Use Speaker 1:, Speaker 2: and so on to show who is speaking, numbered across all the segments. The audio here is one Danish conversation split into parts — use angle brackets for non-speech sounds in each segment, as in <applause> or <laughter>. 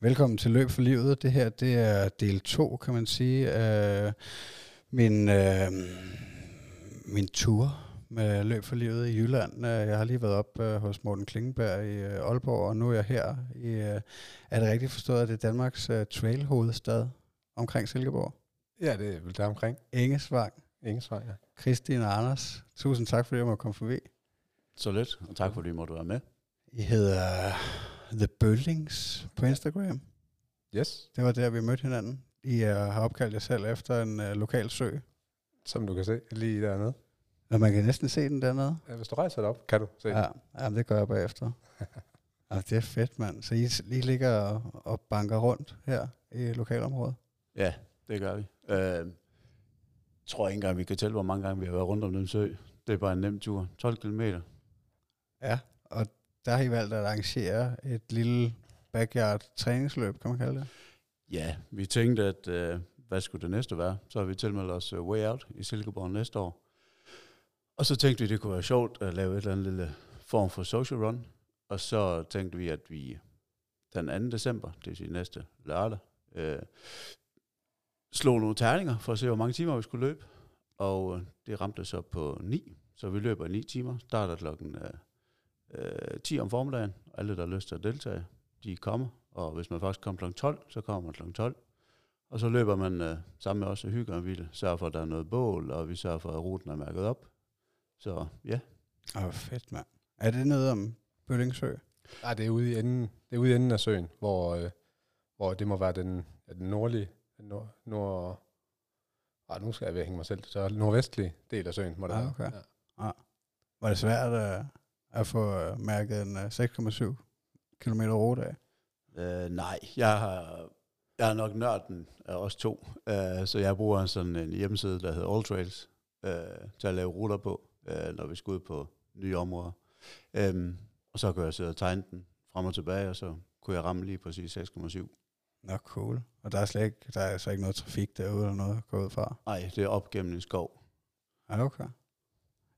Speaker 1: Velkommen til Løb for Livet. Det her det er del 2, kan man sige, af min, øh, min tur med Løb for Livet i Jylland. Øh, Jeg har lige været op øh, hos Morten Klingenberg i øh, Aalborg, og nu er jeg her. I, øh, er det rigtigt forstået, at det er Danmarks øh, trail-hovedstad omkring Silkeborg?
Speaker 2: Ja, det er vel der omkring.
Speaker 1: Engesvang,
Speaker 2: Ingen svar, ja.
Speaker 1: Christine og Anders. Tusind tak, fordi jeg måtte komme forbi.
Speaker 3: Så lidt, og tak fordi I måtte være med.
Speaker 1: I hedder The Bøllings på Instagram.
Speaker 2: Yes,
Speaker 1: Det var der, vi mødte hinanden. I uh, har opkaldt jer selv efter en uh, lokal sø.
Speaker 2: som du kan se lige dernede.
Speaker 1: Og man kan næsten se den dernede.
Speaker 2: Ja, hvis du rejser dig op, kan du se
Speaker 1: Ja,
Speaker 2: den.
Speaker 1: ja det gør jeg bagefter. <laughs> ja, det er fedt, mand. Så I, I ligger og, og banker rundt her i lokalområdet?
Speaker 3: Ja, det gør vi. Øh, tror ikke engang, vi kan tælle, hvor mange gange vi har været rundt om den sø. Det er bare en nem tur. 12 km.
Speaker 1: Ja, og der har I valgt at arrangere et lille backyard træningsløb, kan man kalde det.
Speaker 3: Ja, vi tænkte, at øh, hvad skulle det næste være? Så har vi tilmeldt os uh, Way Out i Silkeborg næste år. Og så tænkte vi, det kunne være sjovt at lave et eller andet lille form for social run. Og så tænkte vi, at vi den 2. december, det vil sige næste lørdag, øh, slog nogle terninger for at se, hvor mange timer vi skulle løbe. Og øh, det ramte så på 9, så vi løber i 9 timer. Starter klokken øh, øh, 10 om formiddagen. Alle, der har lyst til at deltage, de kommer. Og hvis man først kommer kl. 12, så kommer man kl. 12. Og så løber man øh, sammen med os og hygger, og vi sørger for, at der er noget bål, og vi sørger for, at ruten er mærket op. Så ja,
Speaker 1: Åh, oh, fedt, mand. Er det noget om Bøllingsø?
Speaker 2: Nej, det er ude i enden, det er ude i enden af søen, hvor, øh, hvor det må være den, ja, den nordlige, den nord, nord, ah, nu skal jeg ved at hænge mig selv, så nordvestlige del af søen må det
Speaker 1: Ah,
Speaker 2: være.
Speaker 1: okay.
Speaker 2: Ja.
Speaker 1: Var det svært at, at få øh, mærket en øh, 6,7 km rute af?
Speaker 3: øh, nej, jeg har, jeg er nok nørden af os to, øh, så jeg bruger sådan en hjemmeside, der hedder All Trails, øh, til at lave ruter på, øh, når vi skal ud på nye områder. Øhm, og så kan jeg sidde og tegne den frem og tilbage, og så kunne jeg ramme lige præcis 6,7.
Speaker 1: Nå, cool. Og der er slet ikke, der er så ikke noget trafik derude eller noget at gå ud fra?
Speaker 3: Nej, det er op gennem en skov.
Speaker 1: Er det okay?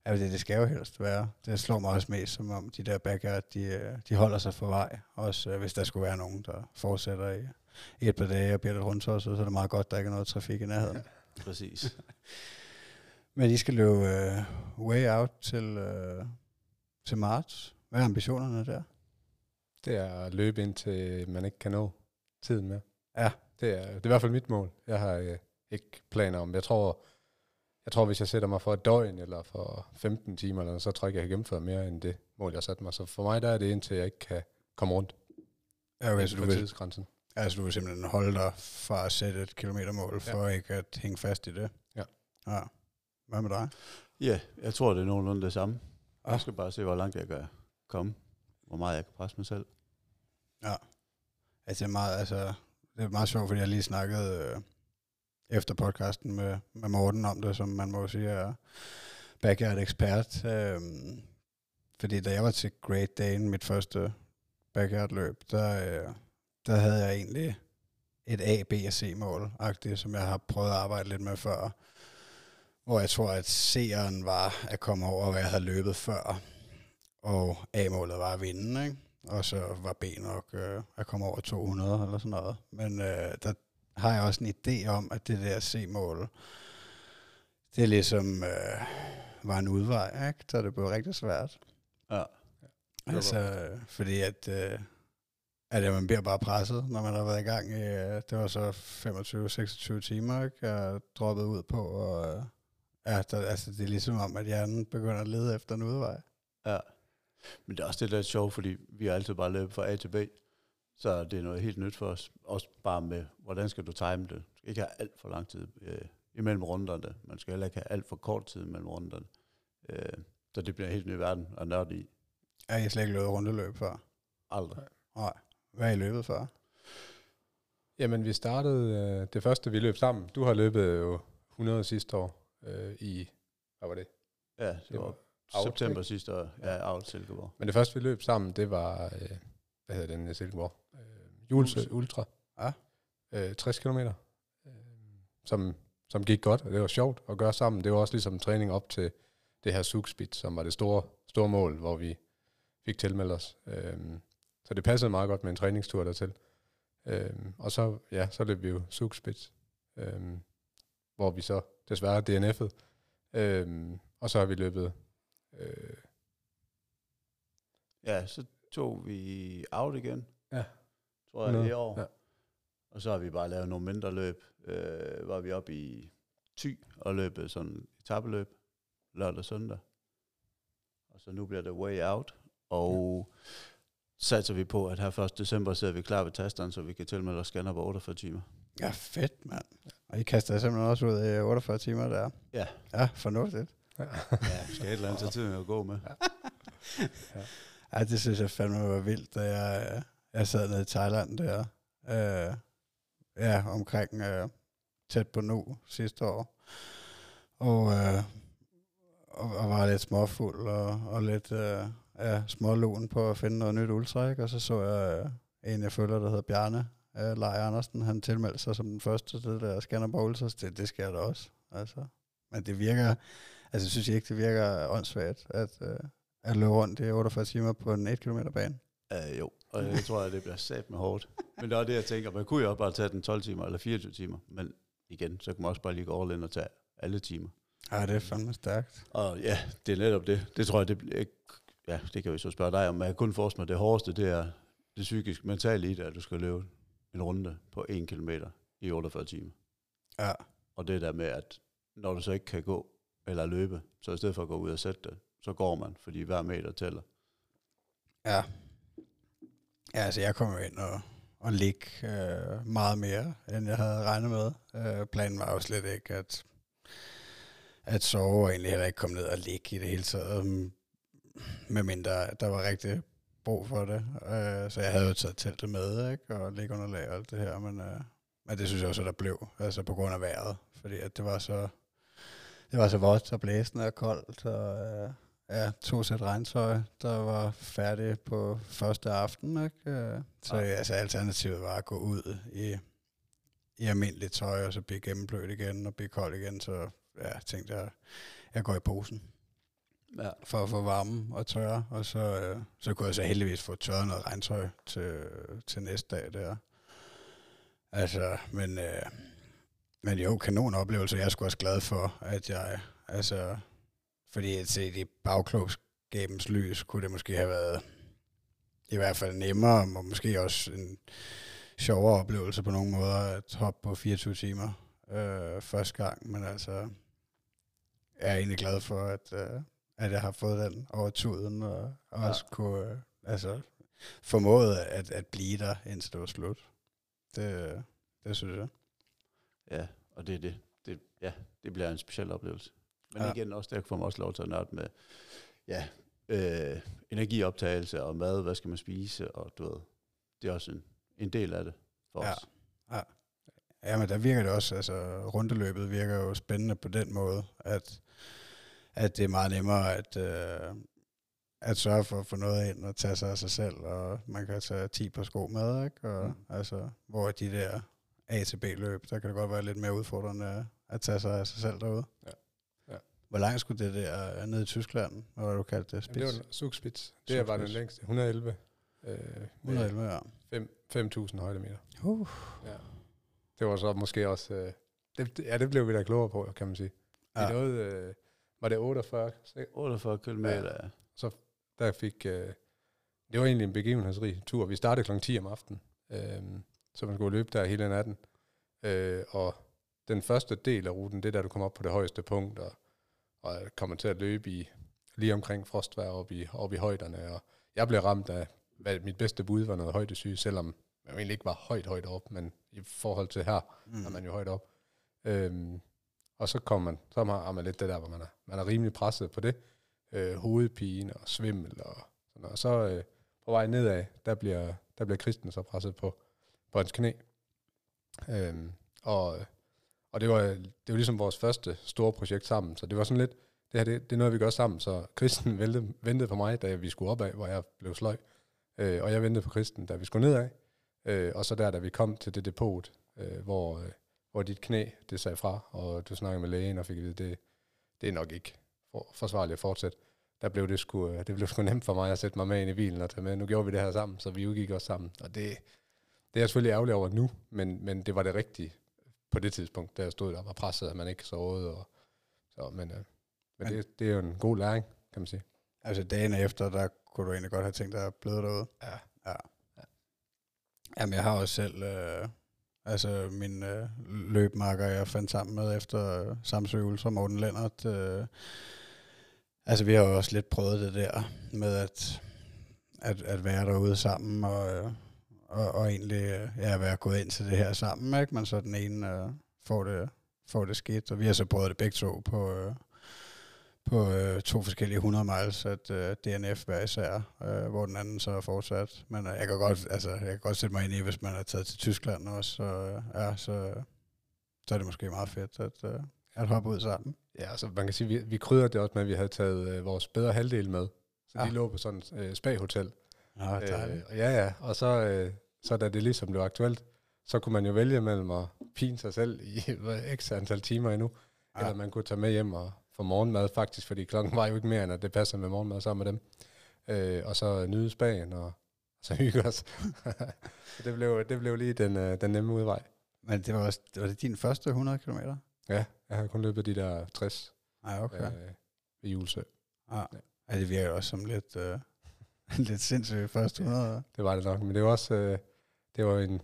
Speaker 1: Ja, det, det skal jo helst være. Det slår mig også mest, som om de der backyard, de, øh, de holder sig for vej. Også øh, hvis der skulle være nogen, der fortsætter i, i et par dage og bliver lidt rundt så, så er det meget godt, der ikke er noget trafik i nærheden. <laughs>
Speaker 3: Præcis. <laughs>
Speaker 1: Men I skal løbe øh, way out til, øh, til marts. Hvad er ambitionerne der?
Speaker 2: Det er at løbe ind til man ikke kan nå tiden med.
Speaker 1: Ja.
Speaker 2: Det er, det er i hvert fald mit mål. Jeg har øh, ikke planer om, jeg tror, jeg tror, hvis jeg sætter mig for et døgn eller for 15 timer, eller så tror jeg ikke, jeg kan gennemføre mere end det mål, jeg har sat mig. Så for mig der er det indtil jeg ikke kan komme rundt
Speaker 1: Ja, okay, så du vil,
Speaker 2: tidsgrænsen.
Speaker 1: altså, du vil simpelthen holde dig fra at sætte et kilometermål, for ikke at hænge fast i det?
Speaker 2: Ja.
Speaker 1: ja. Hvad med dig?
Speaker 3: Ja, jeg tror, det er nogenlunde det samme.
Speaker 1: Ja.
Speaker 3: Jeg skal bare se, hvor langt jeg kan komme. Hvor meget jeg kan presse mig selv.
Speaker 1: Altså, det er meget, altså, det er meget sjovt, fordi jeg lige snakkede øh, efter podcasten med, med Morten om det, som man må sige er backyard ekspert. Øh, fordi da jeg var til Great Dane, mit første backyard løb, der, øh, der havde jeg egentlig et A, B og C mål, som jeg har prøvet at arbejde lidt med før. Hvor jeg tror, at C'eren var at komme over, hvad jeg havde løbet før. Og A-målet var at vinde, ikke? og så var B nok øh, at komme over 200 eller sådan noget. Men øh, der har jeg også en idé om, at det der C-mål, det er ligesom øh, var en udvej, ikke? så det blev rigtig svært.
Speaker 3: Ja.
Speaker 1: Altså, øh, fordi at, øh, at man bliver bare presset, når man har været i gang i, øh, det var så 25-26 timer, ikke? Jeg droppet ud på, og øh, ja, der, altså, det er ligesom om, at hjernen begynder at lede efter en udvej.
Speaker 3: ja. Men det er også det, der er sjovt, fordi vi har altid bare løbet fra A til B. Så det er noget helt nyt for os. Også bare med, hvordan skal du time det? Du skal ikke have alt for lang tid øh, imellem runderne. Man skal heller ikke have alt for kort tid imellem runderne. Øh, så det bliver en helt ny verden at nørde i.
Speaker 1: Jeg har slet ikke løbet rundeløb før.
Speaker 3: Aldrig.
Speaker 1: Nej. Hvad er I løbet før?
Speaker 2: Jamen, vi startede, øh, det første vi løb sammen, du har løbet jo 100 sidste år øh, i, hvad var det?
Speaker 3: Ja, det
Speaker 2: Det
Speaker 3: var
Speaker 2: var Aarhus,
Speaker 3: september
Speaker 2: ikke?
Speaker 3: sidste år. Ja, Aarhus Silkeborg.
Speaker 2: Men det første vi løb sammen, det var, øh, hvad hedder den i Silkeborg? Øh, Jules
Speaker 1: Jules.
Speaker 2: Ultra.
Speaker 1: Ja.
Speaker 2: Øh, 60 km. Øh, som, som gik godt, og det var sjovt at gøre sammen. Det var også ligesom træning op til det her Zugspit, som var det store, store mål, hvor vi fik tilmeldt os. Øh, så det passede meget godt med en træningstur dertil. Øhm, og så, ja, så løb vi jo Zugspitz, øhm, hvor vi så desværre DNF'ede. Øhm, og så har vi løbet øh,
Speaker 3: Ja, så tog vi out igen.
Speaker 2: Ja.
Speaker 3: Tror jeg, det i år.
Speaker 2: Ja.
Speaker 3: Og så har vi bare lavet nogle mindre løb. Øh, var vi oppe i Thy og løbet sådan et etabeløb lørdag og søndag. Og så nu bliver det way out. Og satser vi på, at her 1. december sidder vi klar ved tasteren, så vi kan tilmelde os scanner på 48 timer.
Speaker 1: Ja, fedt, mand. Og I kaster jer simpelthen også ud i 48 timer der.
Speaker 3: Ja.
Speaker 1: Ja, fornuftigt.
Speaker 3: Ja, vi skal et eller andet til tiden at gå med.
Speaker 1: Ja, det synes jeg fandme var vildt, da jeg, jeg sad nede i Thailand der. Øh, ja, omkring øh, tæt på nu sidste år. Og, øh, og, og var lidt småfuld og, og lidt øh, ja, smålån på at finde noget nyt ultra, ikke? Og så så jeg øh, en, jeg følger, der hedder Bjarne øh, Leje Andersen. Han tilmeldte sig som den første til det der Skanderborg Ultras. Det, det sker der også. Altså. Men det virker, altså jeg synes ikke, det virker åndssvagt, at, øh, at løbe rundt i 48 timer på en 1 km bane.
Speaker 3: Uh, jo, og jeg tror, at det bliver sat med hårdt. Men det er det, jeg tænker. Man kunne jo også bare tage den 12 timer eller 24 timer. Men igen, så kan man også bare lige all in og tage alle timer.
Speaker 1: Ja, det er fandme stærkt.
Speaker 3: Og ja, det er netop det. Det tror jeg, det bliver ikke... Ja, det kan vi så spørge dig om. Men jeg kan kun forestille mig, det hårdeste, det er det psykisk mentale i det, at du skal løbe en runde på 1 km i 48 timer.
Speaker 1: Ja.
Speaker 3: Og det der med, at når du så ikke kan gå eller løbe, så i stedet for at gå ud og sætte det, så går man, fordi hver meter tæller.
Speaker 1: Ja. Ja, altså jeg kom ind og, og ligge øh, meget mere, end jeg havde regnet med. Øh, planen var jo slet ikke at, at sove, og egentlig heller ikke komme ned og ligge i det hele taget, mm, medmindre der var rigtig brug for det. Øh, så jeg havde jo taget teltet med, ikke? og ligge under lag og alt det her, men, øh, men det synes jeg også, at der blev, altså på grund af vejret, fordi at det var så, det var så vådt og blæsende og koldt, og øh, ja, to sæt regntøj, der var færdige på første aften, ikke? Øh, Så
Speaker 3: ja.
Speaker 1: altså, alternativet var at gå ud i, i almindeligt tøj, og så blive gennemblødt igen, og blive kold igen, så ja, tænkte jeg, jeg går i posen
Speaker 3: Ja.
Speaker 1: for at få varme og tørre, og så, øh, så kunne jeg så heldigvis få tørret noget regntøj til, til næste dag der. Altså, men, øh, men jo, kanon oplevelse. Jeg er sgu også glad for, at jeg, altså, fordi at se i bagklogskabens lys, kunne det måske have været i hvert fald nemmere, og måske også en sjovere oplevelse på nogle måder, at hoppe på 24 timer øh, første gang, men altså, jeg er egentlig glad for, at, øh, at jeg har fået den over tuden, og
Speaker 3: Ja.
Speaker 1: også kunne, øh, altså, formået at, at blive der, indtil det var slut. Det, det synes jeg.
Speaker 3: Ja, og det er det. det. Ja, det bliver en speciel oplevelse. Men
Speaker 1: Ja.
Speaker 3: ja. igen, også der får man også lov til at nørde med ja, øh, energioptagelse og mad, hvad skal man spise, og du ved, det er også en, en del af det for
Speaker 1: Ja.
Speaker 3: os.
Speaker 1: Ja, men der virker det også, altså rundeløbet virker jo spændende på den måde, at, at det er meget nemmere at, øh, at sørge for at få noget ind og tage sig af sig selv, og man kan tage 10 par sko med, ikke? Og,
Speaker 2: mm.
Speaker 1: altså, hvor de der A til B løb, der kan det godt være lidt mere udfordrende at tage sig af sig selv derude.
Speaker 2: Ja.
Speaker 1: Hvor langt skulle det der ned i Tyskland? Hvad var det, du kaldte det?
Speaker 2: Jamen, det var Zugspitz. Det var den længste. 111. Øh, med
Speaker 1: 111, ja.
Speaker 2: fem- 5.000 højdemeter.
Speaker 1: Uh.
Speaker 2: Ja. Det var så måske også... Øh, det, ja, det blev vi da klogere på, kan man sige. Ja. Vi nåede, øh, var det 48? Så
Speaker 3: 48 km.
Speaker 2: Ja.
Speaker 3: Ja.
Speaker 2: Der fik... Øh, det var egentlig en begivenhedsrig tur. Vi startede kl. 10 om aftenen, øh, så man skulle løbe der hele natten. Øh, og den første del af ruten, det er der, du kommer op på det højeste punkt, og, og kommer til at løbe i lige omkring frostvær op i, op i højderne. Og jeg blev ramt af, hvad mit bedste bud var noget højdesyge, selvom jeg egentlig ikke var højt, højt op, men i forhold til her, mm. er man jo højt op. Øhm, og så kommer man, så har man lidt det der, hvor man er, man er rimelig presset på det. Øh, hovedpine og svimmel og sådan noget. Og så øh, på vej nedad, der bliver, der bliver Kristen så presset på, på hans knæ. Øhm, og og det, var, det var ligesom vores første store projekt sammen, så det var sådan lidt, det her det, det er noget, vi gør sammen. Så Kristen <laughs> ventede, ventede på mig, da vi skulle opad, hvor jeg blev sløj. Øh, og jeg ventede på Kristen, da vi skulle nedad. Øh, og så der, da vi kom til det depot, øh, hvor, øh, hvor dit knæ, det sagde fra, og du snakkede med lægen og fik at vide, det, det er nok ikke for, forsvarligt at fortsætte. Der blev det, sgu, øh, det blev sgu nemt for mig at sætte mig med ind i bilen og tage med. Nu gjorde vi det her sammen, så vi udgik også sammen. Og det, det er jeg selvfølgelig ærgerlig over nu, men, men det var det rigtige på det tidspunkt, da jeg stod der og var presset, at man ikke sovede. Og, så, men øh, men, det, det er jo en god læring, kan man sige.
Speaker 1: Altså dagen efter, der kunne du egentlig godt have tænkt dig at blive derude.
Speaker 2: Ja.
Speaker 1: Ja. Jamen, jeg har også selv, øh, altså min øh, løbmarker, jeg fandt sammen med efter øh, Samsø Ultra, Morten Lennart. Øh, altså, vi har jo også lidt prøvet det der med at, at, at være derude sammen, og, øh, og, og egentlig øh, ja, være gået ind til det her sammen, ikke? Men så den ene øh, får, det, får det skidt, og vi har så prøvet det begge to på... Øh, på øh, to forskellige 100 miles, at øh, DNF hver især, øh, hvor den anden så er fortsat. Men øh, jeg kan godt, altså, jeg kan godt sætte mig ind i, hvis man er taget til Tyskland også, så, øh, ja, så, så er det måske meget fedt at, øh, at hoppe ud sammen.
Speaker 2: Ja, altså man kan sige, vi, vi krydder det også med, at vi havde taget øh, vores bedre halvdel med. Så
Speaker 1: Ja.
Speaker 2: de lå på sådan et øh, spa-hotel.
Speaker 1: Nå.
Speaker 2: Øh, ja, ja. Og så, øh, så da det ligesom blev aktuelt, så kunne man jo vælge mellem at pine sig selv i <laughs> x antal timer endnu, ja. Eller man kunne tage med hjem og få morgenmad faktisk, fordi klokken var jo ikke mere, end at det passer med morgenmad sammen med dem. Øh, og så nyde spagen og så <laughs> hygge os. Så det, blev, det blev lige den, øh, den nemme udvej.
Speaker 1: Men det var, også, var det din første 100 km?
Speaker 2: Ja, jeg har kun løbet de der 60
Speaker 1: Nej, okay.
Speaker 2: øh, ved julesø.
Speaker 1: Ja. ja. det virker jo også som lidt, øh, <laughs> lidt sindssygt første 100.
Speaker 2: Det var det nok, men det var også, øh, det var en,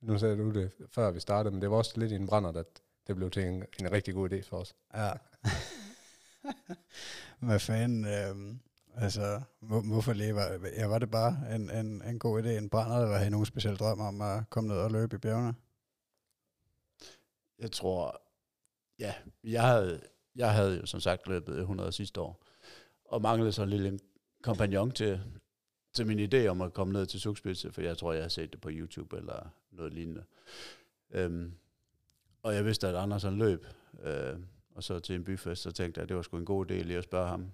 Speaker 2: nu sagde du det før vi startede, men det var også lidt i en brænder, at det blev til en, en rigtig god idé for os.
Speaker 1: Ja. <laughs> Hvad fanden, øh, altså, hvor, hvorfor lige var, ja, var det bare en, en, en god idé, en brænder, eller havde I nogen speciel drøm om at komme ned og løbe i bjergene?
Speaker 3: Jeg tror, ja, jeg havde, jeg havde jo som sagt løbet 100 sidste år, og manglede så en lille kompagnon til, til min idé om at komme ned til Sugspidse, for jeg tror, jeg har set det på YouTube eller noget lignende. Øhm, og jeg vidste, at Anders han løb, øh, og så til en byfest, så tænkte jeg, at det var sgu en god idé lige at spørge ham.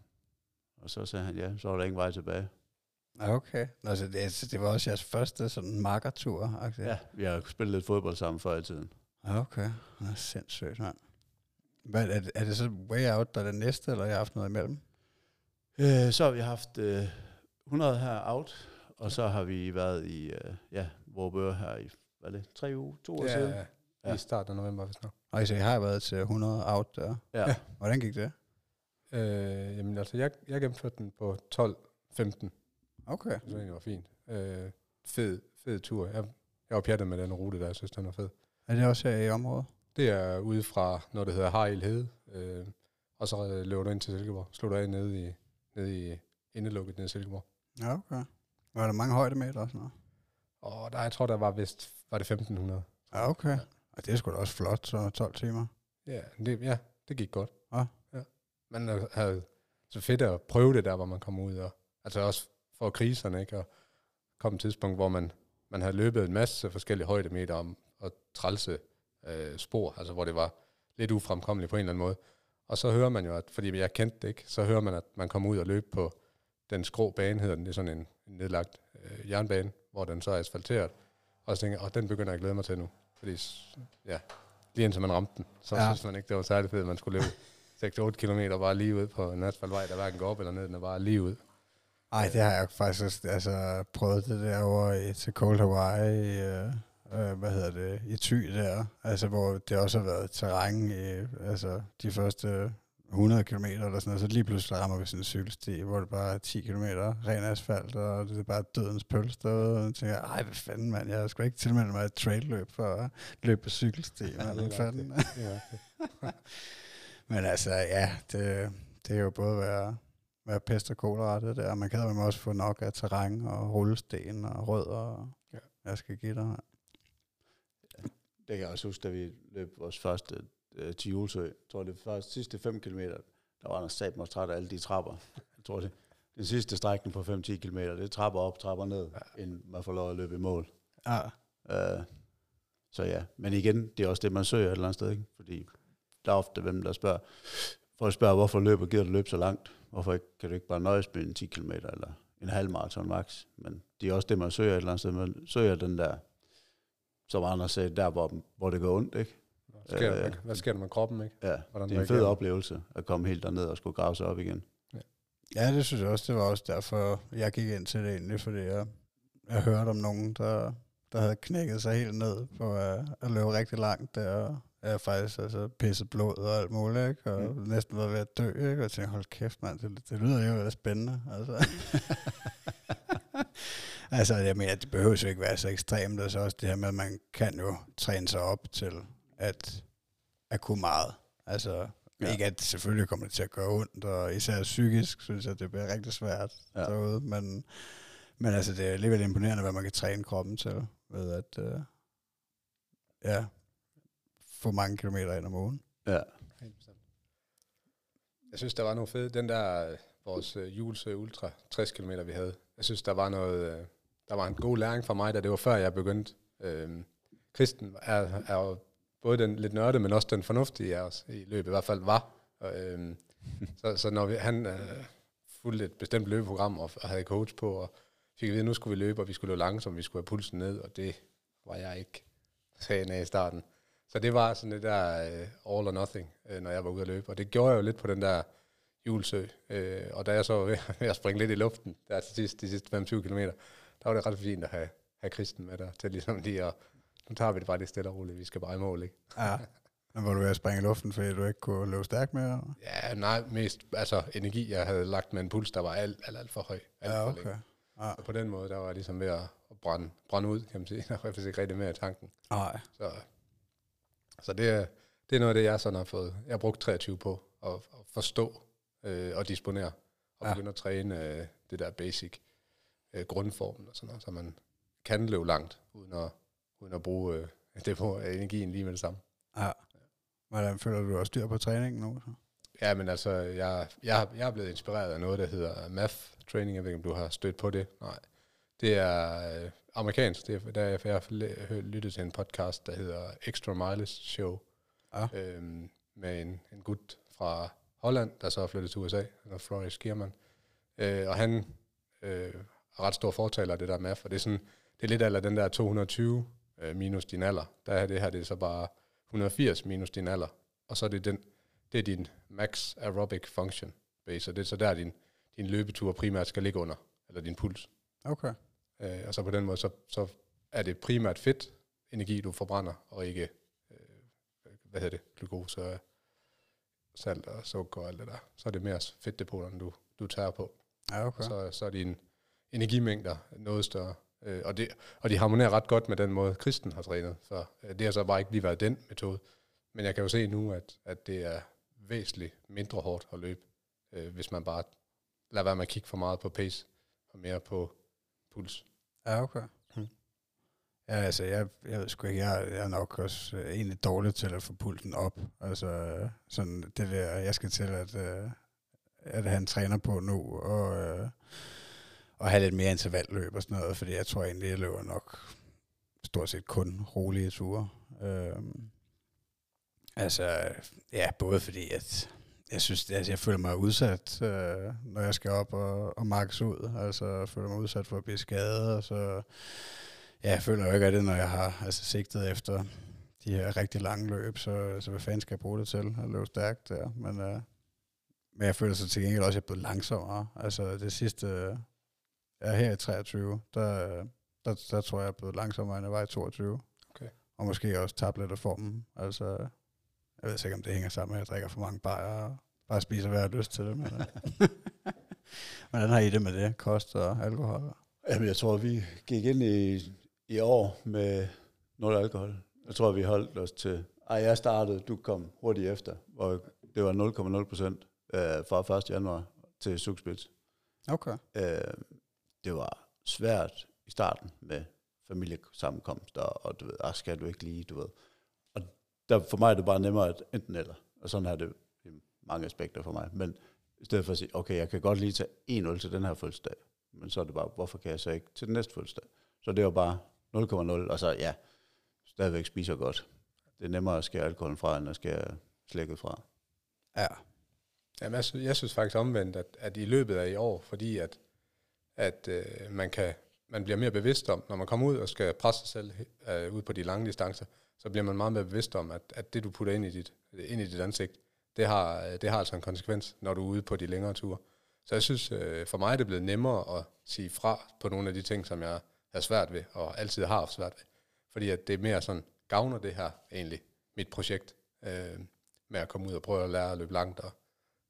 Speaker 3: Og så sagde han, ja, så var der ingen vej tilbage.
Speaker 1: Okay. Nå, så det, det var også jeres første sådan markertur? Okay.
Speaker 3: Ja, vi har spillet lidt fodbold sammen før i tiden.
Speaker 1: Okay. Det er sindssygt, mand. Hvad, er, det, er det så way out, der er det næste, eller har jeg haft noget imellem?
Speaker 3: Øh, så har vi haft øh, 100 her out, og så har vi været i, øh, ja, Vorbør her i, hvad er det, tre uger, to uger siden?
Speaker 2: ja.
Speaker 3: Ja.
Speaker 2: I starten af november, hvis nok.
Speaker 1: Og så jeg har været til 100 out der.
Speaker 3: Ja. ja.
Speaker 1: Hvordan gik det?
Speaker 2: Øh, jamen altså, jeg, jeg gennemførte den på 12-15,
Speaker 1: Okay.
Speaker 2: så egentlig var fint. Øh, fed, fed tur. Jeg, jeg var pjattet med den rute der, jeg synes, den var fed.
Speaker 1: Er det også her i området?
Speaker 2: Det er ude fra noget, der hedder Haril Hede, øh, og så øh, løber du ind til Silkeborg. Du af nede i, nede i indelukket nede i Silkeborg.
Speaker 1: Ja, okay. Var der mange højdemeter og sådan noget?
Speaker 2: Og der, jeg tror, der var vist, var det 1500.
Speaker 1: Ja, okay. Og det er sgu da også flot, så 12 timer.
Speaker 2: Ja, det, ja, det gik godt.
Speaker 1: Ja.
Speaker 2: ja. Man havde så fedt at prøve det der, hvor man kom ud. Og, altså også for kriserne, ikke? Og kom et tidspunkt, hvor man, man havde løbet en masse forskellige højdemeter om, og trælse øh, spor, altså hvor det var lidt ufremkommeligt på en eller anden måde. Og så hører man jo, at, fordi jeg kendte det ikke, så hører man, at man kommer ud og løber på den skrå bane, hedder den, det er sådan en, nedlagt øh, jernbane, hvor den så er asfalteret. Og så tænker jeg, den begynder jeg at glæde mig til nu. Fordi, ja, lige indtil man ramte den, så
Speaker 1: Ja.
Speaker 2: synes man ikke, det var særlig fedt, at man skulle løbe <laughs> 6-8 km bare lige ud på en asfaltvej, der hverken går op eller ned, den er bare lige ud.
Speaker 1: Ej, det har jeg faktisk altså, prøvet det der over til Cold Hawaii, øh, øh, hvad hedder det, i Thy der, altså hvor det også har været terræn i, altså de første 100 km eller sådan noget, så lige pludselig rammer vi sådan en cykelsti, hvor det bare er 10 km ren asfalt, og det er bare dødens pøls derude, og jeg tænker, ej, hvad fanden, mand, jeg skal ikke tilmelde mig et trailløb for at løbe på cykelsti, <laughs> mand, hvad fanden. <laughs> Men altså, ja, det, det er jo både være, være pest og kolera, det der. Man kan jo også få nok af terræn og rullesten og rødder. Og
Speaker 2: Ja.
Speaker 1: Jeg skal give dig.
Speaker 3: Det kan jeg også huske, da vi løb vores første øh, til Julesø. Jeg tror, det første sidste 5 km, der var der sat mig træt af alle de trapper. <laughs> Jeg tror, det den sidste strækning på 5-10 km, det er trapper op, trapper ned, ja. inden man får lov at løbe i mål.
Speaker 1: Ja.
Speaker 3: Uh, så ja, men igen, det er også det, man søger et eller andet sted, ikke? fordi der er ofte hvem, der spørger, folk spørger, hvorfor løber, gider du løbe så langt? Hvorfor ikke, kan du ikke bare nøjes med en 10 km eller en halv maraton max? Men det er også det, man søger et eller andet sted. Man søger den der, som andre sagde, der hvor, hvor det går ondt, ikke?
Speaker 2: Hvad sker, der,
Speaker 3: Øh,
Speaker 2: med, hvad sker der med kroppen, ikke?
Speaker 3: Ja,
Speaker 2: Hvordan
Speaker 3: det er en fed oplevelse at komme helt derned og skulle grave sig op igen.
Speaker 1: ja, det synes jeg også. Det var også derfor, jeg gik ind til det egentlig, fordi jeg, jeg hørte om nogen, der, der havde knækket sig helt ned på uh, at løbe rigtig langt der, og jeg faktisk altså, pisset blod og alt muligt, ikke? og mm. næsten var ved at dø, ikke? og jeg tænkte, hold kæft mand, det, det lyder jo spændende. Altså. <laughs> <laughs> altså, jeg mener, det behøver jo ikke være så ekstremt, altså også det her med, at man kan jo træne sig op til at, at kunne meget. Altså, ja. ikke at selvfølgelig kommer det til at gøre ondt, og især psykisk, synes jeg, det bliver rigtig svært ja. derude, men, men altså, det er alligevel imponerende, hvad man kan træne kroppen til, ved at, uh, ja, få mange kilometer ind om ugen.
Speaker 3: Ja.
Speaker 2: Jeg synes, der var noget fedt. Den der, vores uh, Jules Ultra 60 km, vi havde, jeg synes, der var noget, øh, der var en god læring for mig, da det var før jeg begyndte. Øh, Kristen er, er jo både den lidt nørde, men også den fornuftige af os i løbet, i hvert fald var. Og, øh, <laughs> så, så når vi, han øh, fulgte et bestemt løbeprogram og, og havde coach på, og fik at vide, at nu skulle vi løbe, og vi skulle løbe langsomt, vi skulle have pulsen ned, og det var jeg ikke sagen af i starten. Så det var sådan det der øh, all or nothing, øh, når jeg var ude at løbe. Og det gjorde jeg jo lidt på den der julesø. Uh, og da jeg så var ved, <laughs> ved at springe lidt i luften, der til sidst, de sidste 25 km, der var det ret fint at have, have Kristen med der, til ligesom lige at nu tager vi det bare lidt stille og roligt, vi skal bare i mål, ikke?
Speaker 1: Ja. Men var du ved at springe i luften, fordi du ikke kunne løbe stærkt mere?
Speaker 2: Ja, nej, mest altså energi, jeg havde lagt med en puls, der var alt, alt, alt for høj. Alt
Speaker 1: ja,
Speaker 2: okay.
Speaker 1: For ja.
Speaker 2: Så på den måde, der var jeg ligesom ved at brænde, brænde ud, kan man sige. <laughs> Der var faktisk ikke rigtig mere i tanken.
Speaker 1: Nej.
Speaker 2: Så, så det, er, det er noget af det, jeg sådan har fået. Jeg har brugt 23 på at, at forstå øh, og disponere. Og ja. begynde at træne øh, det der basic øh, grundformen og sådan noget, så man kan løbe langt, uden at uden at bruge øh, <laughs> det på energien lige med det samme.
Speaker 1: Ja. Hvordan føler du også styr på træningen nu? Så?
Speaker 2: Ja, men altså, jeg, jeg, jeg er blevet inspireret af noget, der hedder math training. Jeg ved ikke, om du har stødt på det. Nej. Det er øh, amerikansk. Det er, der, jeg har lyttet til en podcast, der hedder Extra Mileage Show. Ja. Øhm, med en, en gut fra Holland, der så er flyttet til USA, eller Floris Kierman. Øh, og han øh, er ret stor fortaler af det der math, og det er sådan, det er lidt af den der 220 øh, minus din alder. Der er det her, det er så bare 180 minus din alder. Og så er det, den, det er din max aerobic function base, og det er så der, din, din løbetur primært skal ligge under, eller din puls.
Speaker 1: Okay.
Speaker 2: Øh, og så på den måde, så, så er det primært fedt energi, du forbrænder, og ikke, øh, hvad hedder det, glukose, salt og sukker og alt det der. Så er det mere fedtdepoterne, du, du tager på.
Speaker 1: Ja, okay.
Speaker 2: Så, så er din energimængder noget større. Øh, og, det, og de harmonerer ret godt med den måde, kristen har trænet. Så øh, det har så bare ikke lige været den metode. Men jeg kan jo se nu, at, at det er væsentligt mindre hårdt at løbe, øh, hvis man bare lader være med at kigge for meget på pace, og mere på puls.
Speaker 1: Ja, okay. Ja, altså, jeg, jeg ved sgu ikke, jeg, jeg er nok også øh, egentlig dårlig til at få pulsen op. Altså, sådan det der, jeg skal til at, øh, at han træner på nu, og øh, og have lidt mere intervalløb og sådan noget, fordi jeg tror egentlig, jeg løber nok stort set kun rolige ture. Øh, altså, ja, både fordi, at jeg synes, altså, jeg føler mig udsat, øh, når jeg skal op og, og markes ud. Altså, jeg føler mig udsat for at blive skadet, og så ja, jeg føler jo ikke, at det, når jeg har altså, sigtet efter de her rigtig lange løb, så, så hvad fanden skal jeg bruge det til at løbe stærkt der. Men, øh, men jeg føler så til gengæld også, at jeg er blevet langsommere. Altså det sidste, Ja, her i 23, der, der, der tror jeg, jeg er blevet langsommere, end jeg var i 22.
Speaker 2: Okay.
Speaker 1: Og måske også tabt lidt af formen. Altså, jeg ved ikke, om det hænger sammen med, at jeg drikker for mange bajer og bare spiser, hvad jeg har lyst til. Men, øh. <laughs> Hvordan har I det med det? Kost og alkohol?
Speaker 3: Jamen, jeg tror, vi gik ind i, i år med nul alkohol. Jeg tror, vi holdt os til... Ej, jeg startede, du kom hurtigt efter, hvor det var 0,0 procent øh, fra 1. januar til Sukspits.
Speaker 1: Okay.
Speaker 3: Øh, det var svært i starten med familiesammenkomster, og du ved, ah, skal du ikke lige, du ved. Og der, for mig er det bare nemmere at enten eller, og sådan er det i mange aspekter for mig. Men i stedet for at sige, okay, jeg kan godt lige tage 1-0 til den her fødselsdag, men så er det bare, hvorfor kan jeg så ikke til den næste fødselsdag? Så det var bare 0,0, og så ja, stadigvæk spiser godt. Det er nemmere at skære alkoholen fra, end at skære slækket fra.
Speaker 1: Ja.
Speaker 2: Jamen, jeg, synes, jeg synes faktisk omvendt, at, at i løbet af i år, fordi at at øh, man, kan, man bliver mere bevidst om, når man kommer ud og skal presse sig selv øh, ud på de lange distancer, så bliver man meget mere bevidst om, at, at det du putter ind i dit, ind i dit ansigt, det har, øh, det har altså en konsekvens, når du er ude på de længere ture. Så jeg synes, øh, for mig er det blevet nemmere at sige fra på nogle af de ting, som jeg have svært ved, og altid har haft svært ved. Fordi at det er mere sådan, gavner det her egentlig, mit projekt, øh, med at komme ud og prøve at lære at løbe langt, og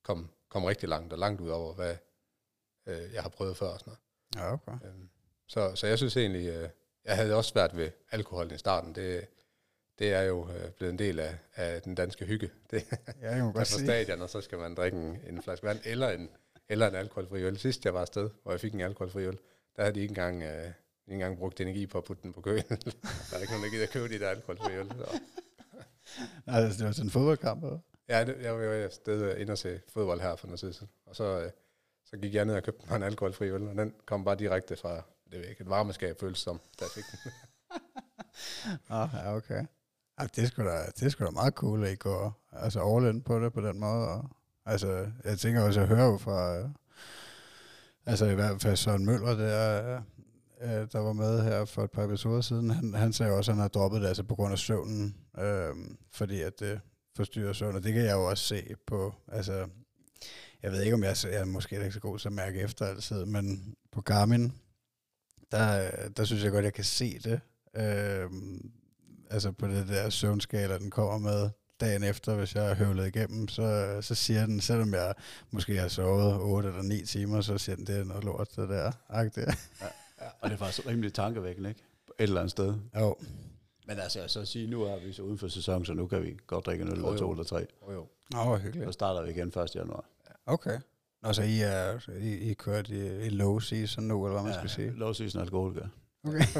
Speaker 2: komme, komme rigtig langt, og langt ud over, hvad øh, jeg har prøvet før og sådan noget.
Speaker 1: Ja, okay.
Speaker 2: Øhm, så, så jeg synes egentlig, øh, jeg havde også svært ved alkohol i starten. Det, det er jo øh, blevet en del af, af den danske hygge. <laughs> Det
Speaker 1: Ja, jeg må
Speaker 2: er
Speaker 1: godt sige.
Speaker 2: stadion, og så skal man drikke en, en flaske vand, eller en, eller en alkoholfri øl. Sidst jeg var afsted, hvor jeg fik en alkoholfri øl, der havde de ikke engang, øh, ikke engang brugt energi på at putte den på køen. <laughs> der er ikke nogen, der gider købe de der alkoholfri øl.
Speaker 1: Altså, <laughs> det var sådan en fodboldkamp, eller?
Speaker 2: Ja, det, jeg var jo afsted ind og se fodbold her for noget tid siden. Og så, øh, så gik jeg ned og købte mig en alkoholfri øl, og den kom bare direkte fra, det ved jeg ikke, et varmeskab føles som, da jeg fik den. <laughs>
Speaker 1: Ah, ja, okay. Ja, det sgu da, det sgu da meget cool, at I går altså all på det på den måde. Og, altså, jeg tænker også, at jo fra, øh, altså i hvert fald Søren Møller, der, øh, der var med her for et par episoder siden, han, han sagde også, at han har droppet det altså på grund af søvnen, øh, fordi at det forstyrrer søvn, og det kan jeg jo også se på, altså, jeg ved ikke, om jeg, jeg er måske ikke så god til at mærke efter altid, men på Garmin, der, der synes jeg godt, jeg kan se det. Øh, altså på det der søvnskala, den kommer med dagen efter, hvis jeg har høvlet igennem, så, så siger den, selvom jeg måske har sovet 8 eller 9 timer, så siger den, det er noget lort, det der. Agtigt. <laughs>
Speaker 3: Og det er faktisk rimelig tankevækkende, ikke? Et eller andet sted.
Speaker 1: Jo,
Speaker 3: Men altså, jeg så at sige, nu er vi så uden for sæson, så nu kan vi godt drikke en øl
Speaker 2: Jo,
Speaker 3: eller
Speaker 2: jo.
Speaker 3: to eller tre.
Speaker 2: Oh, jo.
Speaker 1: Nå, hvor hyggeligt.
Speaker 3: Så starter vi igen 1. januar.
Speaker 1: Okay. Nå, så I er I, I kørt i, i low season nu, eller hvad man skal sige?
Speaker 3: Low season alkoholiker.
Speaker 1: Okay. <laughs>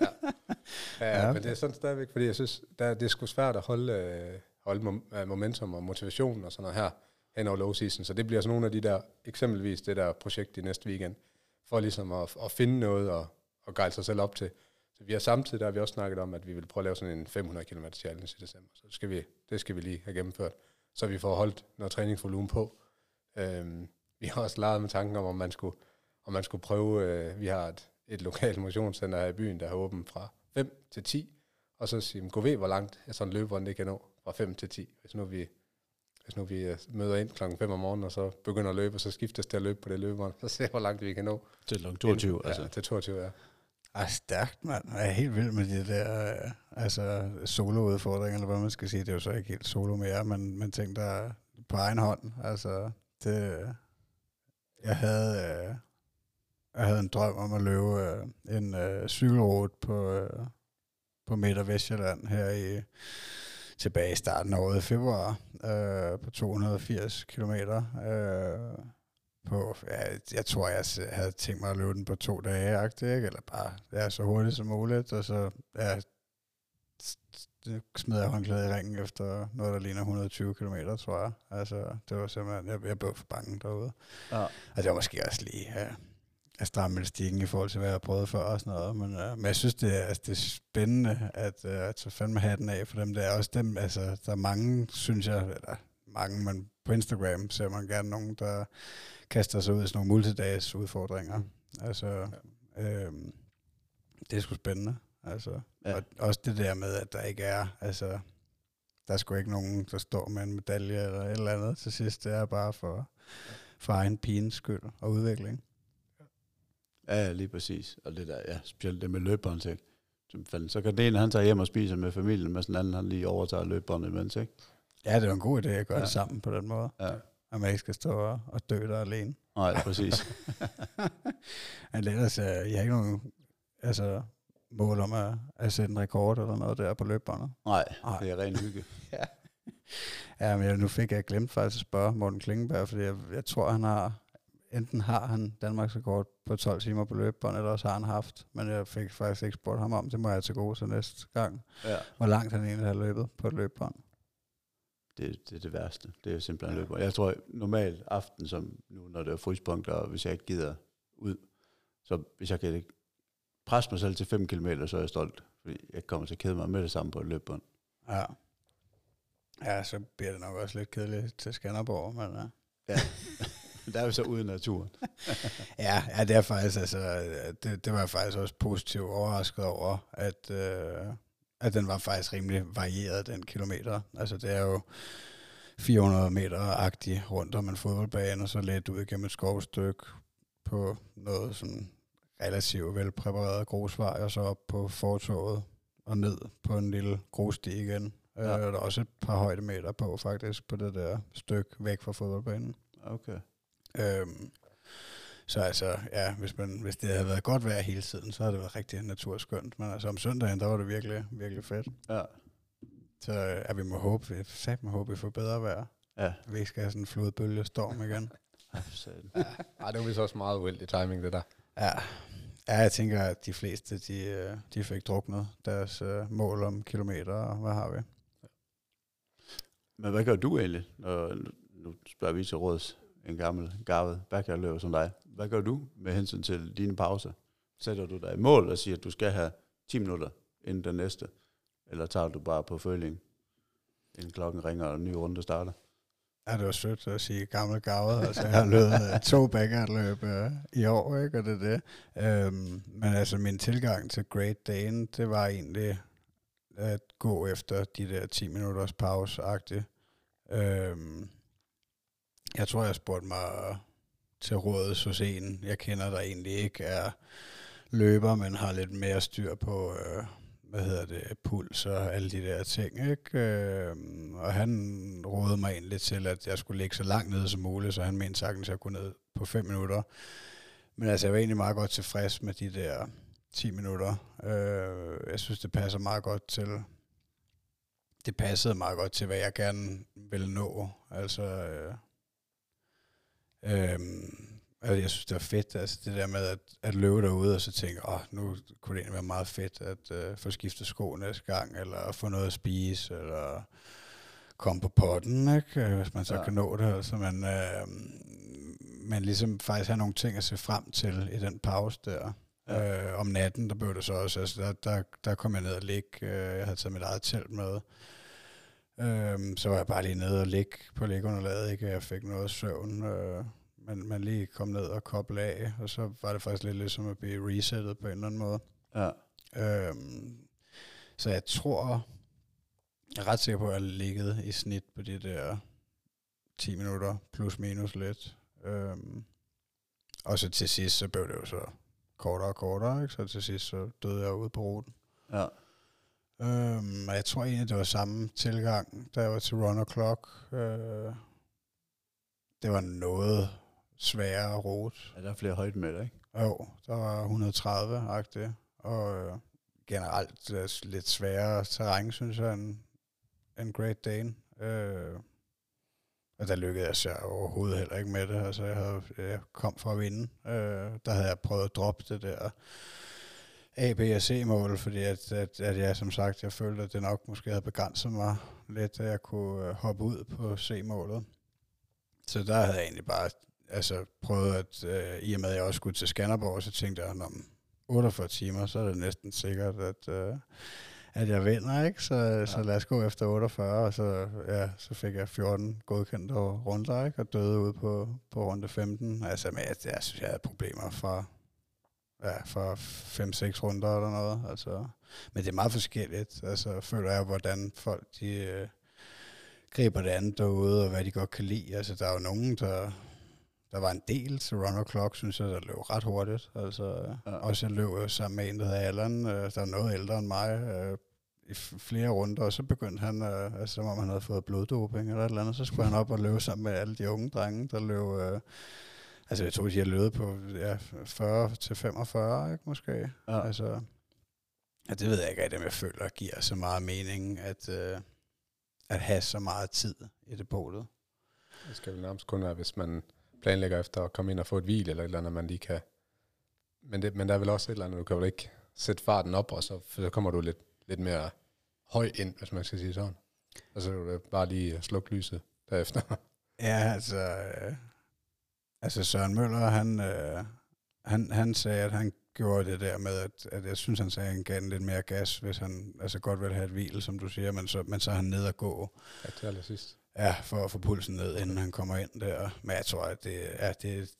Speaker 2: Ja,
Speaker 1: Ja.
Speaker 2: ja, men det er sådan stadigvæk, fordi jeg synes, der, det er sgu svært at holde, øh, holde øh, momentum og motivation og sådan noget her hen over low season. Så det bliver sådan nogle af de der, eksempelvis det der projekt i næste weekend, for ligesom at, at finde noget og, og gejle sig selv op til. Så vi har samtidig, der har vi også snakket om, at vi vil prøve at lave sådan en 500 km challenge i december. Så det skal vi, det skal vi lige have gennemført, så vi får holdt noget træningsvolumen på. Øhm, vi har også leget med tanken om, om man skulle, om man skulle prøve, øh, vi har et, et lokalt motionscenter her i byen, der har åbent fra 5 til 10, og så sige, gå ved, hvor langt sådan en det kan nå fra 5 til 10. Hvis nu vi, hvis nu vi øh, møder ind klokken 5 om morgenen, og så begynder at løbe, og så skiftes til at løbe på det løbebånd, så ser hvor langt vi kan nå.
Speaker 3: Til kl. 22,
Speaker 2: ja,
Speaker 3: altså.
Speaker 2: til 22, ja.
Speaker 1: Ej, stærkt, mand. Jeg er helt vild med de der øh, altså, solo-udfordringer, eller hvad man skal sige. Det er jo så ikke helt solo mere, men, men ting, der er på egen hånd. Altså, det, jeg havde, øh, jeg havde en drøm om at løbe øh, en øh, cykelrute på, øh, på Midt- og Vestjylland her i tilbage i starten af året i februar øh, på 280 kilometer. Øh, på, ja, jeg tror, jeg havde tænkt mig at løbe den på to dage, ikke? eller bare ja, så hurtigt som muligt, og så ja, smed jeg håndklædet i ringen efter noget, der ligner 120 km, tror jeg. Altså, det var simpelthen, jeg, jeg blev for bange derude.
Speaker 3: Ja.
Speaker 1: Og det var måske også lige ja, at stramme elastikken i forhold til, hvad jeg har prøvet før og sådan noget. Men, uh, men jeg synes, det er, altså, det er spændende at, uh, at tage fandme hatten af for dem. Der er også dem, altså, der er mange, synes jeg, eller mange, men på Instagram ser man gerne nogen, der kaster sig ud i sådan nogle multidags udfordringer. Altså, øhm, det er sgu spændende. Altså,
Speaker 3: Ja.
Speaker 1: ja. Og også det der med, at der ikke er, altså, der er sgu ikke nogen, der står med en medalje eller et eller andet til sidst. Det er bare for, for egen pines skyld og udvikling.
Speaker 3: Ja, ja, lige præcis. Og det der, ja, specielt det med? Som fanden. Så kan den ene, han tager hjem og spiser med familien, mens den anden, han lige overtager løbebåndet imens, ikke?
Speaker 1: Ja, det er en god idé at gøre
Speaker 3: Ja.
Speaker 1: ja. det sammen på den måde.
Speaker 3: Ja.
Speaker 1: At man ikke skal stå og, dø der alene.
Speaker 3: Nej, præcis. <laughs>
Speaker 1: Men ellers, uh, jeg har ikke nogen altså, mål om at, at sætte en rekord eller noget der på løbebåndet.
Speaker 3: Nej,
Speaker 1: Nej.
Speaker 3: det er ren hygge. <laughs>
Speaker 1: Ja, men jeg, nu fik jeg glemt faktisk at spørge Morten Klingenberg, fordi jeg, jeg tror, han har, enten har han Danmarks rekord på 12 timer på løbebånd, eller også har han haft, men jeg fik faktisk ikke spurgt ham om, det må jeg til gode til næste gang,
Speaker 3: Ja.
Speaker 1: hvor langt han egentlig har løbet på et løbebånd.
Speaker 3: Det, det er det værste. Det er simpelthen ja. løbebånd. Jeg tror, normalt aften, som nu, når det er fryspunkter, og hvis jeg ikke gider ud, så hvis jeg kan presse mig selv til 5 km, så er jeg stolt. Fordi jeg kommer til at kede mig med det samme på et løbebånd.
Speaker 1: Ja. Ja, så bliver det nok også lidt kedeligt til Skanderborg, men ja. <laughs>
Speaker 3: der er jo så uden naturen. <laughs>
Speaker 1: Ja, ja, det er faktisk, altså, det, det var jeg faktisk også positivt overrasket over, at, øh, at den var faktisk rimelig varieret, den kilometer. Altså, det er jo 400 meter-agtig rundt om en fodboldbane, og så lidt ud igennem et skovstykke på noget sådan relativt velpræpareret grusvej, og så op på fortoget og ned på en lille grussti igen. Ja. Øh, der er også et par højdemeter på faktisk, på det der stykke væk fra fodboldbanen.
Speaker 3: Okay.
Speaker 1: Øhm, så altså, ja, hvis, man, hvis det havde været godt vejr hele tiden, så havde det været rigtig naturskønt. Men altså om søndagen, der var det virkelig, virkelig fedt.
Speaker 3: Ja.
Speaker 1: Så ja, vi må håbe, vi sat må håbe, vi får bedre vejr.
Speaker 3: Ja.
Speaker 1: Vi ikke skal have sådan en flodbølgestorm igen. <laughs>
Speaker 3: Ej, for satan.
Speaker 2: Ej, det var vist også meget uheldig timing, det der.
Speaker 1: Ja. ja, jeg tænker, at de fleste, de, øh, de fik druknet deres øh, mål om kilometer, og hvad har vi?
Speaker 3: Men hvad gør du egentlig, når, nu spørger vi til råds, en gammel, garvet backyardløber som dig. Hvad gør du med hensyn til dine pauser? Sætter du dig i mål og siger, at du skal have 10 minutter inden den næste? Eller tager du bare på føling, inden klokken ringer og en ny runde starter?
Speaker 1: Ja, det var sødt at sige gammel gavet. Altså, jeg har løbet øh, to backyardløb øh, i år, ikke? og det er det. Øhm, men altså, min tilgang til Great Dane, det var egentlig at gå efter de der 10 minutters pause-agtigt. Øhm, jeg tror, jeg spurgte mig til rådet hos en, jeg kender, der egentlig ikke er løber, men har lidt mere styr på, øh, hvad hedder det, puls og alle de der ting, ikke? Øh, og han rådede mig egentlig til, at jeg skulle ligge så langt nede som muligt, så han mente sagtens, at jeg kunne ned på 5 minutter. Men altså, jeg var egentlig meget godt tilfreds med de der 10 minutter. Øh, jeg synes, det passer meget godt til, det passede meget godt til, hvad jeg gerne ville nå. Altså, øh, øh, altså jeg synes, det var fedt, altså det der med at, at løbe derude, og så tænke, åh, nu kunne det egentlig være meget fedt at øh, få skiftet sko næste gang, eller få noget at spise, eller komme på potten, ikke? Øh, hvis man så
Speaker 3: Ja.
Speaker 1: kan nå det. Altså, men, øh, men ligesom faktisk have nogle ting at se frem til i den pause der.
Speaker 3: Ja.
Speaker 1: Øh, om natten, der blev det så også, altså der, der, der kom jeg ned og ligge, øh, jeg havde taget mit eget telt med, Øhm, så var jeg bare lige nede og ligge på liggeunderlaget, ikke? Jeg fik noget søvn, øh, men man lige kom ned og koble af, og så var det faktisk lidt ligesom at blive resettet på en eller anden måde.
Speaker 3: Ja.
Speaker 1: Øhm, så jeg tror, jeg er ret sikker på, at jeg ligget i snit på de der 10 minutter, plus minus lidt. Øhm, og så til sidst, så blev det jo så kortere og kortere, ikke? så til sidst så døde jeg ude på ruten.
Speaker 3: Ja.
Speaker 1: Øhm, og jeg tror egentlig, det var samme tilgang, da jeg var til Run Clock. Øh, det var noget sværere rute.
Speaker 3: ja, der er flere højdemeter, ikke?
Speaker 1: Jo, der var 130-agtigt, og øh, generelt øh, lidt sværere terræn, synes jeg, end, end Great Dane. Øh, og der lykkedes jeg overhovedet heller ikke med det. Altså, jeg, havde, jeg kom fra at vinde. Øh, der havde jeg prøvet at droppe det der A, B og C-mål, fordi at, at, at jeg som sagt, jeg følte, at det nok måske havde begrænset mig lidt, at jeg kunne øh, hoppe ud på C-målet. Så der havde jeg egentlig bare altså, prøvet at, øh, i og med at jeg også skulle til Skanderborg, så tænkte jeg, om 48 timer, så er det næsten sikkert, at, øh, at jeg vinder, ikke? Så, ja. så lad os gå efter 48, og så, ja, så fik jeg 14 godkendte runder, ikke? Og døde ud på, på runde 15. Altså, men jeg, jeg synes, jeg havde problemer fra, ja, for 5-6 runder eller noget. Altså, men det er meget forskelligt. Altså, føler jeg, hvordan folk, de... Øh, griber det andet derude, og hvad de godt kan lide. Altså, der er jo nogen, der... Der var en del til Run Clock, synes jeg, der løb ret hurtigt. Altså,
Speaker 3: Ja.
Speaker 1: Også jeg løb sammen med en, der hedder Allan, øh, der er noget ældre end mig, øh, i flere runder, og så begyndte han, øh, altså, som om han havde fået bloddoping eller et eller andet, så skulle han op og løbe sammen med alle de unge drenge, der løb... Øh, altså, jeg tror, de har løbet på ja, 40 til 45, ikke, måske.
Speaker 3: Ja.
Speaker 1: Altså, ja, det ved jeg ikke, at jeg føler giver så meget mening, at, øh, at have så meget tid i depotet.
Speaker 2: Det skal vel nærmest kun være, hvis man planlægger efter at komme ind og få et hvil, eller et eller andet, man lige kan. Men, det, men der er vel også et eller andet, du kan vel ikke sætte farten op, og så, så kommer du lidt, lidt mere høj ind, hvis man skal sige sådan. Og så er det bare lige slukke lyset derefter.
Speaker 1: Ja, altså, øh, altså Søren Møller, han, øh, han, han sagde, at han gjorde det der med, at, at jeg synes, han sagde, at han gav den lidt mere gas, hvis han altså godt vil have et hvil, som du siger, men så, men så er han ned og gå.
Speaker 2: ja, til allersidst.
Speaker 1: Ja, for at få pulsen ned, inden han kommer ind der. Men jeg tror, at det, ja, det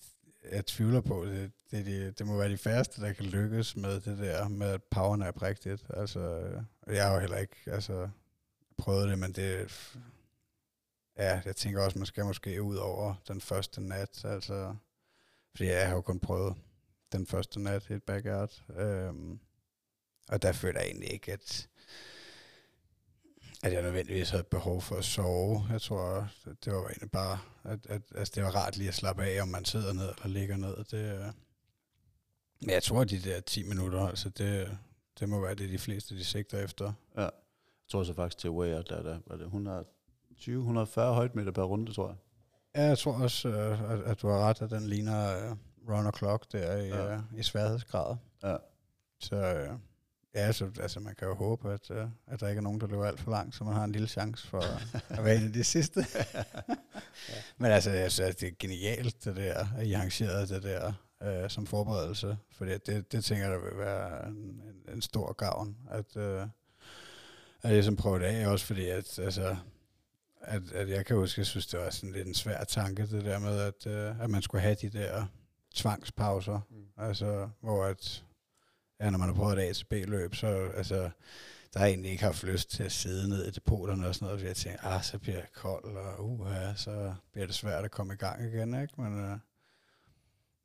Speaker 1: jeg tvivler på, det, det, det, det må være de færreste, der kan lykkes med det der, med at powernap rigtigt. Altså, øh, jeg har jo heller ikke altså, prøvet det, men det, ja, jeg tænker også, man skal måske ud over den første nat, altså, fordi jeg har jo kun prøvet den første nat i et backyard. Øhm, og der føler jeg egentlig ikke, at, at jeg nødvendigvis havde behov for at sove. Jeg tror, det, var egentlig bare, at, at altså, det var rart lige at slappe af, om man sidder ned eller ligger ned. Det, øh, men jeg tror, at de der 10 minutter, altså det, det må være det, de fleste de sigter efter.
Speaker 3: Ja. Jeg tror så faktisk til Way der, der var det 120-140 højdemeter per runde, tror jeg.
Speaker 1: Ja, jeg tror også, øh, at, at du har ret, at den ligner uh, Run Clock der i, ja. uh, i sværhedsgrad.
Speaker 3: Ja.
Speaker 1: Så uh, ja, så, altså man kan jo håbe, at, uh, at der ikke er nogen, der løber alt for langt, så man har en lille chance for <laughs> at være en af de sidste. ja. <laughs> Men altså, jeg synes, det er genialt, det der, at I arrangerede det der uh, som forberedelse, for det, det, det tænker jeg, der vil være en, en, en stor gavn, at, uh, at jeg som prøver det af, også fordi, at altså, at, at jeg kan huske, jeg synes, det var sådan lidt en svær tanke, det der med, at, uh, at man skulle have de der tvangspauser, mm. altså, hvor at, ja, når man har prøvet et A til B-løb, så, altså, der er egentlig ikke haft lyst til at sidde ned i depoterne og sådan noget, og jeg tænker, ah, så bliver jeg kold, og uh, ja, så bliver det svært at komme i gang igen, ikke? Men, uh,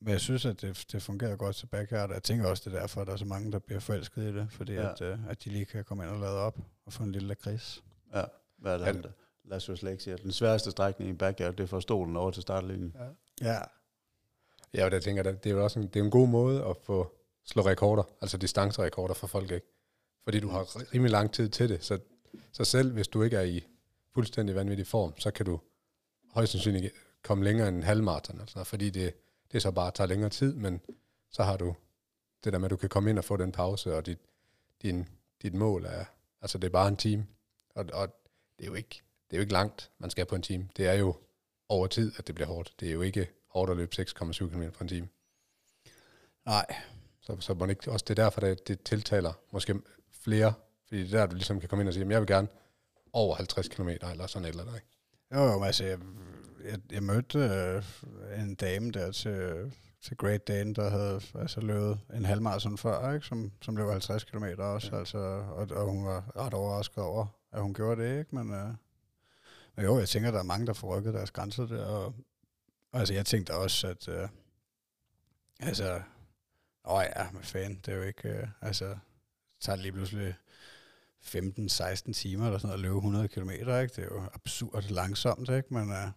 Speaker 1: men jeg synes, at det, det fungerer godt til backyard, jeg tænker også, det er derfor, at der er så mange, der bliver forelsket i det, fordi ja. at, uh, at de lige kan komme ind og lade op og få en lille lakrids.
Speaker 3: Ja, hvad er det, ja. Slæk siger, den sværeste strækning i backyard, det er for stolen over til startlinjen.
Speaker 1: Ja. Ja,
Speaker 2: ja og der tænker jeg, det er jo også en, det er en god måde at få slå rekorder, altså distancerekorder for folk, ikke? Fordi du har rimelig lang tid til det, så, så selv hvis du ikke er i fuldstændig vanvittig form, så kan du højst sandsynligt komme længere end en halvmarathon, altså, fordi det, det så bare tager længere tid, men så har du det der med, at du kan komme ind og få den pause, og dit, din, dit mål er, altså det er bare en time, og, og det er jo ikke, det er jo ikke langt, man skal på en time. Det er jo over tid, at det bliver hårdt. Det er jo ikke hårdt at løbe 6,7 km på en time.
Speaker 1: Nej.
Speaker 2: Så, så man ikke, også det er derfor, det, det tiltaler måske flere, fordi det er der, du ligesom kan komme ind og sige, jeg vil gerne over 50 km eller sådan et eller andet. Ikke?
Speaker 1: Jo, jo, altså jeg, jeg, jeg mødte øh, en dame der til, til Great Dane, der havde altså løbet en halvmarathon før, ikke? Som, som løb 50 km også, ja. altså, og, og hun var ret overrasket over, at hun gjorde det, ikke? Men, øh, men jo, jeg tænker, der er mange, der får rykket deres grænser der, og, og altså jeg tænkte også, at øh, altså, åh ja, med fan, det er jo ikke, øh, altså, det tager lige pludselig 15-16 timer eller sådan noget at løbe 100 km, ikke? Det er jo absurd langsomt, ikke? Men uh,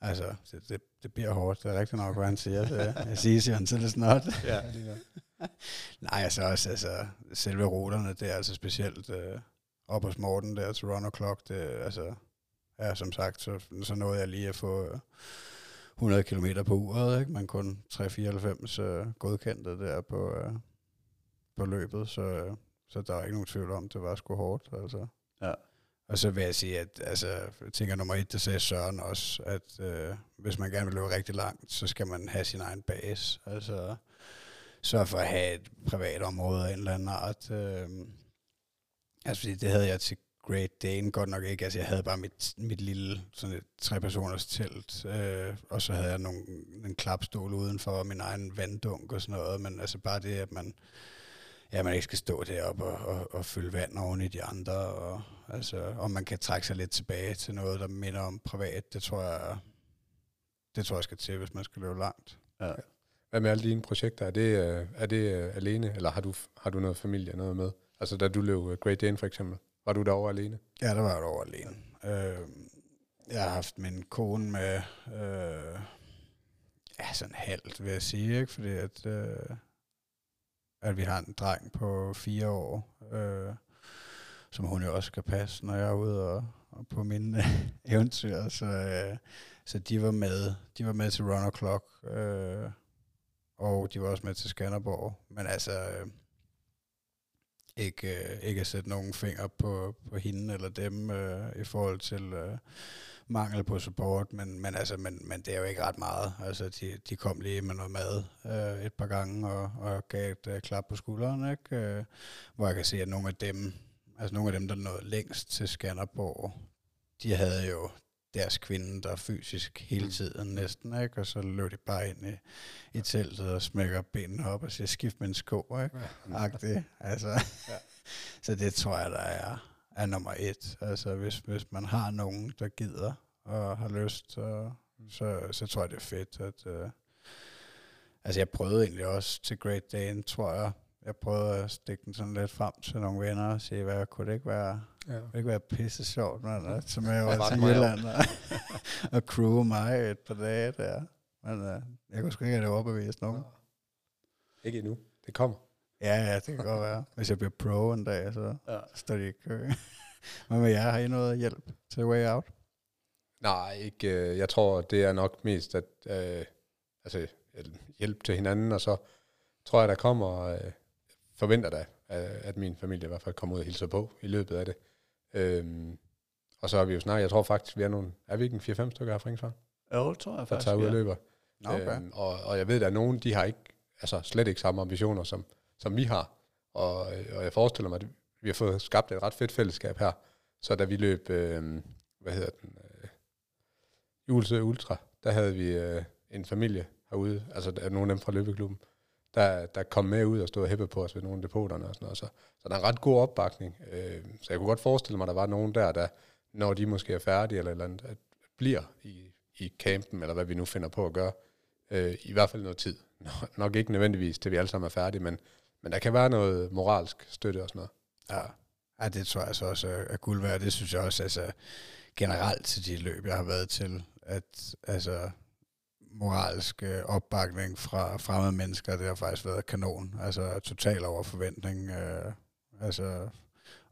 Speaker 1: altså, det, det, det bliver hårdt. Det er rigtigt nok, hvad han siger. Det, jeg siger, han til snart.
Speaker 2: Ja, det <laughs>
Speaker 1: Nej, altså også, altså, selve ruterne, det er altså specielt uh, op hos Morten der til Run Clock, det altså, ja, som sagt, så, så nåede jeg lige at få 100 km på uret, ikke? men kun 394 uh, godkendte der på, uh, på løbet, så, uh, så der er ikke nogen tvivl om, det var sgu hårdt. Altså.
Speaker 3: Ja.
Speaker 1: Og så vil jeg sige, at altså, jeg tænker nummer et, det sagde Søren også, at øh, hvis man gerne vil løbe rigtig langt, så skal man have sin egen base. Altså sørge for at have et privat område af en eller anden art. Øh, altså det havde jeg til Great Dane godt nok ikke. Altså jeg havde bare mit, mit lille sådan et tre-personers telt, øh, og så havde jeg nogle, en klapstol udenfor, og min egen vanddunk og sådan noget. Men altså bare det, at man ja, man ikke skal stå deroppe og, og, og fylde vand oven i de andre, og, altså, og man kan trække sig lidt tilbage til noget, der minder om privat, det tror jeg, det tror jeg skal til, hvis man skal løbe langt.
Speaker 3: Ja.
Speaker 2: Hvad med alle dine projekter? Er det, øh, er det øh, alene, eller har du, har du noget familie noget med? Altså da du løb øh, Great Dane for eksempel, var du derovre alene?
Speaker 1: Ja, der var jeg derovre alene. Øh, jeg har haft min kone med, øh, ja, sådan halvt vil jeg sige, ikke? fordi at, øh, at vi har en dreng på fire år, øh, som hun jo også skal passe, når jeg er ude og, og på mine <laughs> eventyr. Så, øh, så de var med. De var med til Run Clock, øh, og de var også med til Skanderborg. Men altså, øh, ikke, øh, ikke at sætte nogen finger på, på hende eller dem øh, i forhold til øh, mangel på support, men, men, altså, men, men det er jo ikke ret meget. Altså, de, de kom lige med noget mad øh, et par gange og, og gav et øh, klap på skulderen, ikke? Øh, hvor jeg kan se, at nogle af dem, altså nogle af dem, der nåede længst til Skanderborg, de havde jo deres kvinde, der fysisk hele tiden næsten, ikke? og så løb de bare ind i, i teltet og smækker benene op og siger, skift med en sko, ikke? Ja. Altså. Ja. så det tror jeg, der er er nummer et. Altså hvis, hvis man har nogen, der gider og har lyst, og, så, så tror jeg, det er fedt, at, uh, Altså, jeg prøvede egentlig også til Great Dane, tror jeg. Jeg prøvede at stikke den sådan lidt frem til nogle venner og sige, hvad kunne det ikke være,
Speaker 2: Ja.
Speaker 1: kunne det ikke være pisse <laughs> sjovt, man, at tage med over
Speaker 2: Ret
Speaker 1: til Jylland og, <laughs> og crew mig et par dage der. Men uh, jeg kunne sgu ikke have det overbevist nogen.
Speaker 2: Ikke endnu. Det kommer.
Speaker 1: Ja, ja, det kan godt være. Hvis jeg bliver pro en dag, så
Speaker 3: Ja.
Speaker 1: står de i kø. <laughs> Hvad med jer? Har I noget hjælp til Way Out?
Speaker 2: Nej, ikke. Øh, jeg tror, det er nok mest at øh, altså, hjælp til hinanden, og så tror jeg, der kommer, øh, forventer da, at, min familie i hvert fald kommer ud og hilser på i løbet af det. Øhm, og så har vi jo snakket, jeg tror faktisk, vi er nogle, er vi ikke en 4-5 stykker her fra Ringsvang,
Speaker 3: Jo, det tror jeg
Speaker 2: der
Speaker 3: faktisk.
Speaker 2: tager ud og
Speaker 3: ja.
Speaker 2: løber.
Speaker 1: Nå, Okay.
Speaker 2: Øhm, og, og jeg ved, at nogen, de har ikke, altså slet ikke samme ambitioner, som, som vi har. Og, og jeg forestiller mig, at vi har fået skabt et ret fedt fællesskab her. Så da vi løb, øh, hvad hedder den, øh, Julesø Ultra, der havde vi øh, en familie herude, altså der er nogle af dem fra løbeklubben, der, der kom med ud og stod og hæppede på os ved nogle af depoterne og sådan noget. Så, så der er en ret god opbakning. Øh, så jeg kunne godt forestille mig, at der var nogen der, der når de måske er færdige eller eller andet, at bliver i, i campen, eller hvad vi nu finder på at gøre, øh, i hvert fald noget tid. <laughs> Nå- Nok ikke nødvendigvis, til vi alle sammen er færdige, men, men der kan være noget moralsk støtte og sådan noget.
Speaker 1: Ja. ja, det tror jeg så også er guld værd. Det synes jeg også, altså generelt til de løb, jeg har været til, at altså moralsk øh, opbakning fra fremmede mennesker, det har faktisk været kanon. Altså total over forventning. Øh, altså,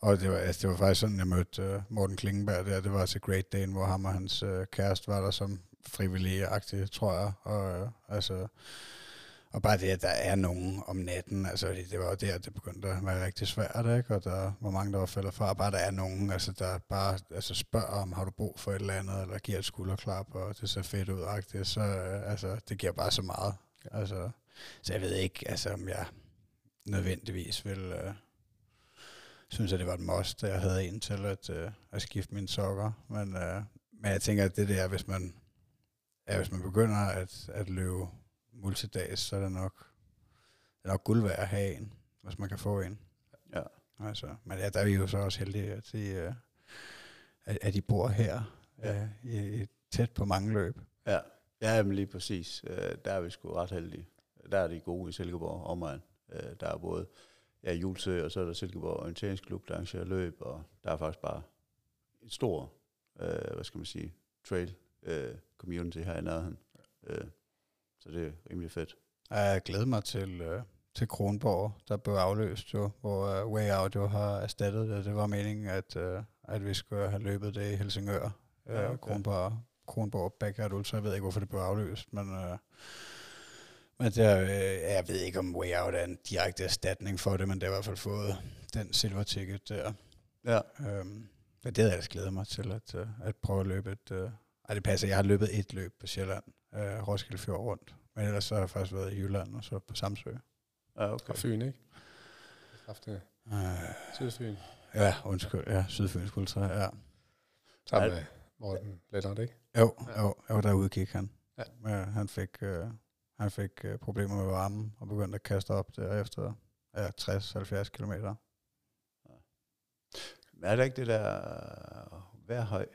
Speaker 1: og det var, altså, det var faktisk sådan, jeg mødte øh, Morten Klingenberg der. Det var til Great Dane, hvor ham og hans øh, kæreste var der som frivillige tror jeg. Og, øh, altså, og bare det, at der er nogen om natten, altså det det var jo der, det begyndte at være rigtig svært, ikke? og der var mange, der var faldet fra. Bare der er nogen, altså, der bare altså, spørger om, har du brug for et eller andet, eller giver et skulderklap, og det ser fedt ud, agtigt, så øh, altså, det giver bare så meget. Altså, så jeg ved ikke, altså, om jeg nødvendigvis vil øh, synes, at det var et must, at jeg havde en til at, øh, at skifte mine sokker. Men, øh, men jeg tænker, at det der, hvis man, ja, hvis man begynder at, at løbe multidags, så er det nok, det er nok guld værd at have en, hvis man kan få en.
Speaker 3: Ja.
Speaker 1: Altså, men ja, der er vi jo så også heldige, at de, øh, at, at de bor her,
Speaker 3: Ja.
Speaker 1: ja. i, tæt på mange løb.
Speaker 3: Ja, ja men lige præcis. Øh, der er vi sgu ret heldige. Der er de gode i Silkeborg omegn. Øh, der er både ja, Julesø, og så er der Silkeborg Orienteringsklub, der arrangerer løb, og der er faktisk bare et stor, øh, hvad skal man sige, trail øh, community her i nærheden. Øh, så det er rimelig fedt.
Speaker 1: Jeg glæder mig til, øh, til Kronborg, der blev afløst jo, hvor øh, Way Out jo har erstattet det. Det var meningen, at, øh, at vi skulle have løbet det i Helsingør.
Speaker 3: Ja,
Speaker 1: Ja,
Speaker 3: okay.
Speaker 1: Kronborg, Kronborg Backyard Ultra. Jeg ved ikke, hvorfor det blev afløst, men... Øh, men der, øh, jeg ved ikke, om Way Out er en direkte erstatning for det, men det har i hvert fald fået den silver ticket der.
Speaker 3: Ja,
Speaker 1: Øhm, det havde jeg ellers glædet mig til, at, øh, at prøve at løbe et... Øh, ej, det passer. Jeg har løbet et løb på Sjælland, øh, Roskilde Fjord rundt. Men ellers så har jeg faktisk været i Jylland og så på Samsø.
Speaker 3: ja okay.
Speaker 2: Fra Fyn, ikke? Haft det.
Speaker 1: Øh,
Speaker 2: Sydfyn.
Speaker 1: ja, undskyld. Ja, Sydfynsk Ultra, ja.
Speaker 2: Sammen
Speaker 3: Ja.
Speaker 2: med Morten Lennart, ikke?
Speaker 1: Jo,
Speaker 2: Ja.
Speaker 1: jo, jo der udgik han.
Speaker 2: Ja.
Speaker 1: Ja, han fik, øh, han fik øh, problemer med varmen og begyndte at kaste op der efter ja, 60-70 kilometer.
Speaker 3: Men er det ikke det der værhøj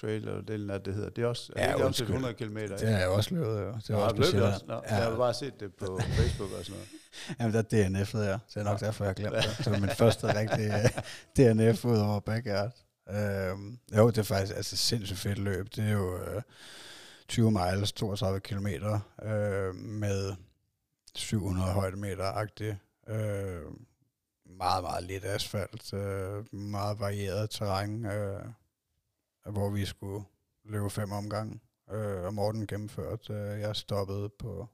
Speaker 3: trail, eller det, eller det hedder? Det er også, er
Speaker 1: Ja,
Speaker 3: det ikke også
Speaker 1: undskyld.
Speaker 3: 100 km.
Speaker 1: Det har jeg også løbet, jo. Det var
Speaker 3: har
Speaker 1: også
Speaker 3: løbet også? Nå,
Speaker 1: Ja.
Speaker 3: Jeg har bare set det på <laughs> Facebook og sådan noget.
Speaker 1: Jamen, der er DNF'et, ja. Det er nok derfor, jeg glemt det. Det var min <laughs> første rigtige øh, DNF ud over backyard. Øhm, jo, det er faktisk altså sindssygt fedt løb. Det er jo øh, 20 miles, 32 kilometer øh, med 700 højdemeter-agtigt. Øh, meget, meget lidt asfalt. Øh, meget varieret terræn, øh, hvor vi skulle løbe fem omgange. Øh, og Morten gennemførte. Øh, jeg stoppede på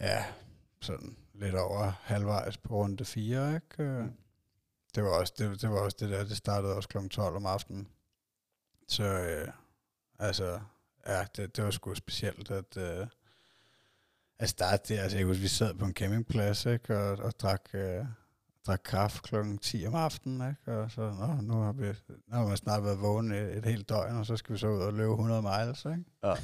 Speaker 1: ja, sådan lidt over halvvejs på runde 4, ikke? Øh,
Speaker 3: Mm.
Speaker 1: Det var også det, det var også det der, det startede også kl. 12 om aftenen. Så øh, altså, ja, det, det var sgu specielt, at, øh, at starte det. Altså, jeg husker, vi sad på en campingplads, ikke? Og, og drak, øh, drak kaffe kl. 10 om aftenen, ikke? Og så, nå, nu har vi, nu har man snart været vågen et, et helt døgn, og så skal vi så ud og løbe 100 miles, ikke?
Speaker 3: Ja.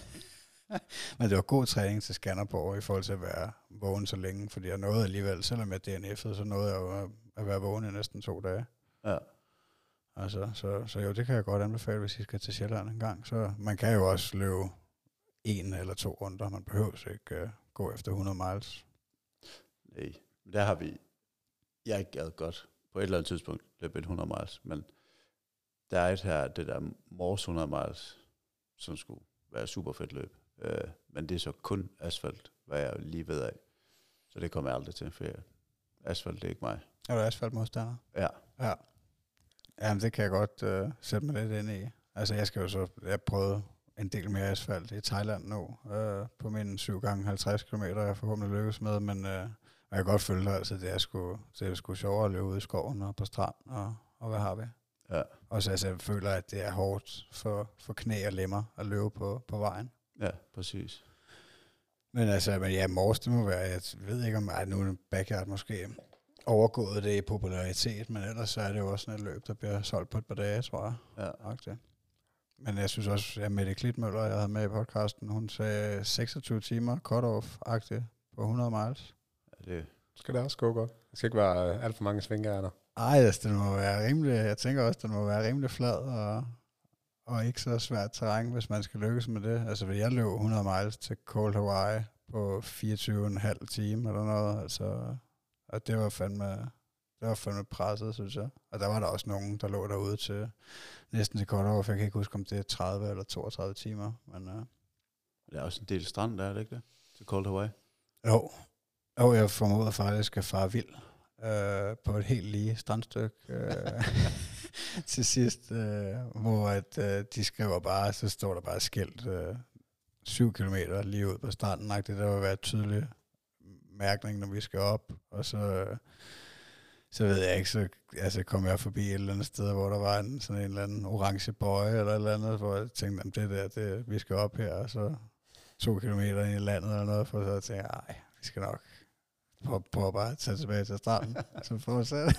Speaker 3: <laughs>
Speaker 1: Men det var god træning til Skanderborg i forhold til at være vågen så længe, fordi jeg nåede alligevel, selvom jeg DNF'ede, så nåede jeg jo at- være vågen i næsten to dage.
Speaker 3: Ja.
Speaker 1: Altså, så, så jo, det kan jeg godt anbefale, hvis I skal til Sjælland en gang. Så man kan jo også løbe en eller to runder. Man behøver ikke uh, gå efter 100 miles.
Speaker 3: Nej, der har vi, jeg gad godt på et eller andet tidspunkt løbe et 100 miles, men der er et her, det der Mors 100 miles, som skulle være super fedt løb. Øh, men det er så kun asfalt, hvad jeg lige ved af. Så det kommer jeg aldrig til, for asfalt det er ikke mig.
Speaker 1: Er du asfaltmodstander?
Speaker 3: Ja,
Speaker 1: Ja. Jamen, det kan jeg godt øh, sætte mig lidt ind i. Altså, jeg skal jo så, jeg prøvet en del mere asfalt i Thailand nu, øh, på min 7 gange 50 km, jeg forhåbentlig lykkes med, men øh, jeg kan godt føle, altså, det er sgu, det er sgu sjovere at løbe ude i skoven og på strand, og, og hvad har vi?
Speaker 3: ja,
Speaker 1: Og så altså, jeg føler, at det er hårdt for, for knæ og lemmer at løbe på, på vejen.
Speaker 3: ja, præcis.
Speaker 1: Men altså, men ja, Mors, det må være, jeg ved ikke om, ej, nu er Backyard måske overgået det i popularitet, men ellers så er det jo også sådan et løb, der bliver solgt på et par dage, tror jeg.
Speaker 3: Ja,
Speaker 1: Agtigt. Men jeg synes også, at Mette Klitmøller, jeg havde med i podcasten, hun sagde 26 timer cut-off-agtigt på 100 miles.
Speaker 3: Ja det,
Speaker 2: Skal det også gå godt? Det skal ikke være øh, alt for mange svingærner.
Speaker 1: Ej, altså, den må være rimelig, jeg tænker også, den må være rimelig flad og, og ikke så svært terræn, hvis man skal lykkes med det. Altså, hvis jeg løb 100 miles til Cold Hawaii på 24,5 timer eller noget, altså, og det var fandme, det var fandme presset, synes jeg. Og der var der også nogen, der lå derude til næsten til kort over, for jeg kan ikke huske, om det er 30 eller 32 timer, men uh,
Speaker 3: der er også en del strand, der er det ikke det? Til Cold Hawaii.
Speaker 1: jo, og jeg formoder faktisk, at far vild øh, på et helt lige strandstykke øh, <laughs> til sidst, øh, hvor at, øh, de skriver bare, så står der bare skilt øh, 7 km lige ud på stranden, det der vil være tydelig mærkning, når vi skal op, og så, øh, så ved jeg ikke, så altså, kom jeg forbi et eller andet sted, hvor der var en, sådan en eller anden orange bøje eller et eller andet, hvor jeg tænkte, at det der, det, vi skal op her, og så to kilometer ind i landet eller noget, for så tænkte jeg, nej, vi skal nok prøve bare at tage tilbage til stranden, så fortsætte.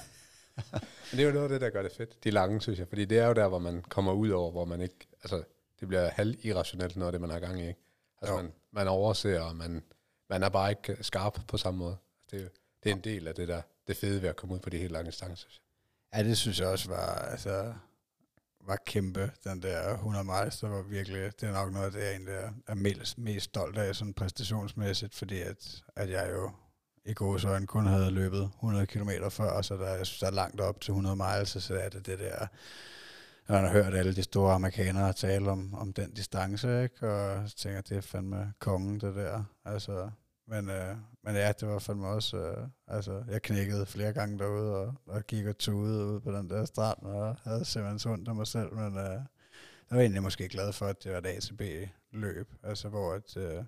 Speaker 2: Men det er jo noget af det, der gør det fedt. De lange, synes jeg. Fordi det er jo der, hvor man kommer ud over, hvor man ikke... Altså, det bliver halv irrationelt noget af det, man har gang i, ikke? Altså,
Speaker 1: Jo.
Speaker 2: man, man overser, og man, man er bare ikke skarp på samme måde. Det er, jo, det er en del af det der, det fede ved at komme ud på de helt lange distancer.
Speaker 1: Ja, det synes jeg også var, altså, var kæmpe, den der 100 miles, der var virkelig, det er nok noget af det, jeg egentlig er, er mest, mest stolt af, sådan præstationsmæssigt, fordi at, at jeg jo i gode øjne kun havde løbet 100 km før, så der, jeg synes, der er langt op til 100 miles, så er det det der, jeg har hørt alle de store amerikanere tale om, om den distance, ikke? og så tænker jeg, det er fandme kongen, det der. Altså, men, øh, men ja, det var fandme også, øh, altså, jeg knækkede flere gange derude, og, og gik og tudede ud på den der strand, og havde simpelthen så ondt af mig selv, men øh, jeg var egentlig måske glad for, at det var et ACB-løb, altså hvor at, øh,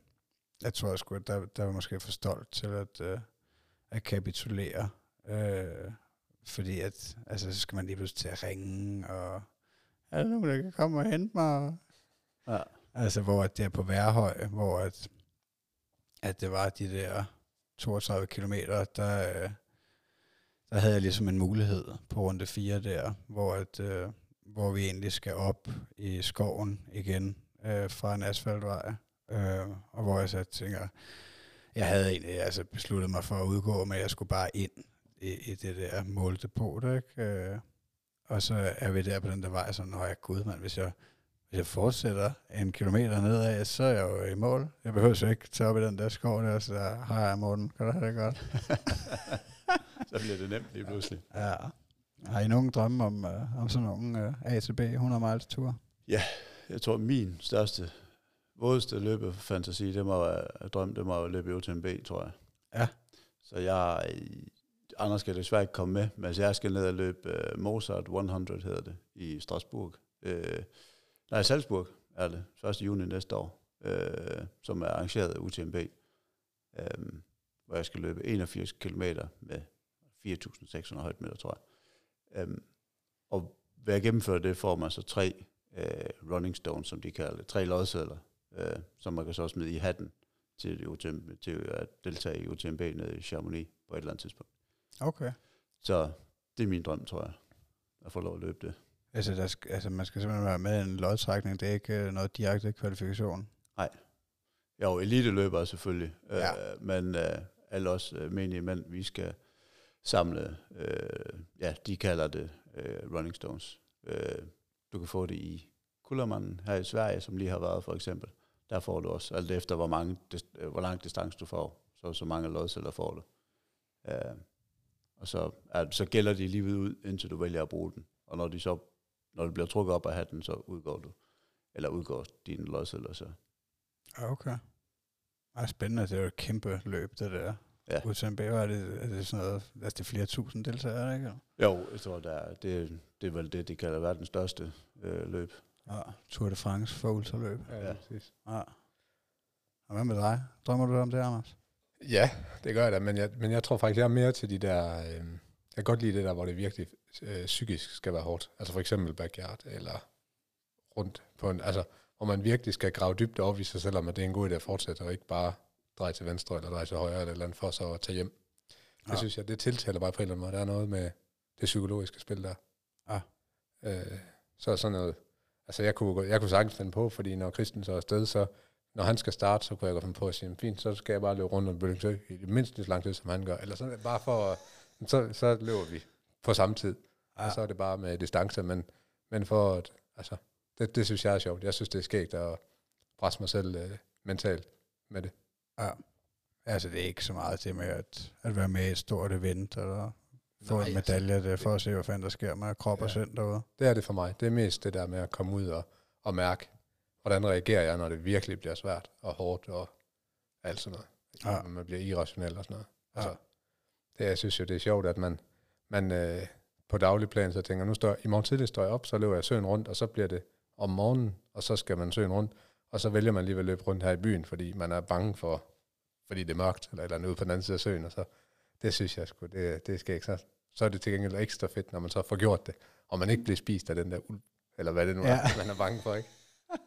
Speaker 1: jeg tror jeg sgu, at der, der var måske for stolt til at, øh, at kapitulere, øh, fordi at, altså, så skal man lige pludselig til at ringe, og der nogen, der kan komme og hente mig?
Speaker 3: Ja.
Speaker 1: Altså, hvor at det er på Værhøj, hvor at, at det var de der 32 kilometer, der, øh, der havde jeg ligesom en mulighed på runde 4 der, hvor, at, øh, hvor vi egentlig skal op i skoven igen øh, fra en asfaltvej. Øh, og hvor jeg så tænker, jeg havde egentlig altså besluttet mig for at udgå, men jeg skulle bare ind i, i det der måldepot, ikke? Øh, og så er vi der på den der vej, så når jeg gud, mand, hvis jeg, hvis jeg fortsætter en kilometer nedad, så er jeg jo i mål. Jeg behøver så ikke tage op i den der skov der, så der har jeg Morten. Kan du have det godt? <laughs>
Speaker 3: Så bliver det nemt lige pludselig.
Speaker 1: Ja. Har I nogen drømme om, uh, om sådan nogle uh, ATB 100 miles tur?
Speaker 3: Jeg tror, min største, vådeste løbefantasi, det må være, drøm, det må være at løbe i UTMB, tror jeg.
Speaker 1: Ja.
Speaker 3: Så jeg, Anders skal desværre ikke komme med, men jeg skal ned og løbe uh, Mozart 100, hedder det, i Strasbourg. Uh, nej, Salzburg er det, 1. juni næste år, uh, som er arrangeret af UTMB, um, hvor jeg skal løbe 81 km med 4.600 højdemeter, tror jeg. Um, og ved at gennemføre det, får man så tre uh, running stones, som de kalder det, tre lodsedler, uh, som man kan så smide i hatten til, UTMB, til at deltage i UTMB nede i Chamonix på et eller andet tidspunkt.
Speaker 1: Okay.
Speaker 3: Så det er min drøm, tror jeg, at få lov at løbe det.
Speaker 1: Altså, der skal, altså, man skal simpelthen være med i en lodtrækning. Det er ikke uh, noget direkte kvalifikation.
Speaker 3: Jo, elite-løbere selvfølgelig,
Speaker 1: Ja.
Speaker 3: øh, men øh, alle os øh, menige mænd, vi skal samle, øh, ja, de kalder det øh, Running Stones. Øh, du kan få det i Kullermanden her i Sverige, som lige har været for eksempel. Der får du også, alt efter hvor, mange, øh, hvor lang distance du får, så så mange lodceller får du. Øh, og så, er, så gælder de livet ud, indtil du vælger at bruge den. Og når, de så, når du bliver trukket op af hatten, så udgår du, eller udgår dine lodceller så.
Speaker 1: Ja, Okay. Ej, spændende. Det er jo et kæmpe løb, det der.
Speaker 3: Ja.
Speaker 1: UTMB, er det, er det sådan noget, altså det er flere tusind deltagere, ikke?
Speaker 3: Jo, jeg tror, der, er- det, det er vel det, de kalder verdens største øh, løb.
Speaker 1: Ja, Tour de France for ultraløb.
Speaker 2: Ja,
Speaker 3: Ja.
Speaker 2: præcis.
Speaker 1: Ja. Og hvad med dig? Drømmer du om det, Anders?
Speaker 2: Ja, det gør jeg da, men jeg, men jeg tror faktisk, jeg er mere til de der... Øh, jeg kan godt lide det der, hvor det virkelig øh, psykisk skal være hårdt. Altså for eksempel backyard, eller rundt på en... Altså, hvor man virkelig skal grave dybt op i sig selv, om at det er en god idé at fortsætte, og ikke bare dreje til venstre, eller dreje til højre, eller eller andet, for så at tage hjem. Det
Speaker 1: Ja.
Speaker 2: synes jeg, det tiltaler bare på en eller anden måde. Der er noget med det psykologiske spil der.
Speaker 1: Ja.
Speaker 2: Øh, så sådan noget... Altså, jeg kunne, jeg kunne sagtens finde på, fordi når Christen så er afsted, så når han skal starte, så kunne jeg godt finde på at sige, fint, så skal jeg bare løbe rundt om Bøllingsø i det mindst lige så lang tid, som han gør. Eller sådan, bare for, så, så løber vi på samme tid. Ja. Og så er det bare med distance, men, men for at, altså, det, det synes jeg er sjovt. Jeg synes, det er skægt at presse mig selv øh, mentalt med det.
Speaker 1: Ja. Altså, det er ikke så meget det med at, at være med i et stort event, eller få
Speaker 2: Nej,
Speaker 1: en
Speaker 2: altså,
Speaker 1: medalje, det er for at se, hvad fanden der sker med krop og
Speaker 2: Ja.
Speaker 1: sind derude.
Speaker 2: Det er det for mig. Det er mest det der med at komme ud og, og mærke, hvordan reagerer jeg, når det virkelig bliver svært og hårdt og alt sådan noget.
Speaker 1: Ja.
Speaker 2: Når man bliver irrationel og sådan noget. Altså,
Speaker 1: Ja.
Speaker 2: det, jeg synes jo, det er sjovt, at man, man øh, på daglig plan så tænker, nu står i morgen tidlig står jeg op, så løber jeg søen rundt, og så bliver det om morgenen, og så skal man søen rundt, og så vælger man alligevel at løbe rundt her i byen, fordi man er bange for, fordi det er mørkt, eller eller andet ude på den anden side af søen, og så, det synes jeg sgu, det, det skal ikke så, så er det til gengæld ekstra fedt, når man så får gjort det, og man ikke bliver spist af den der ulv, eller hvad det nu
Speaker 1: Ja.
Speaker 2: er, man er bange for, ikke? <laughs>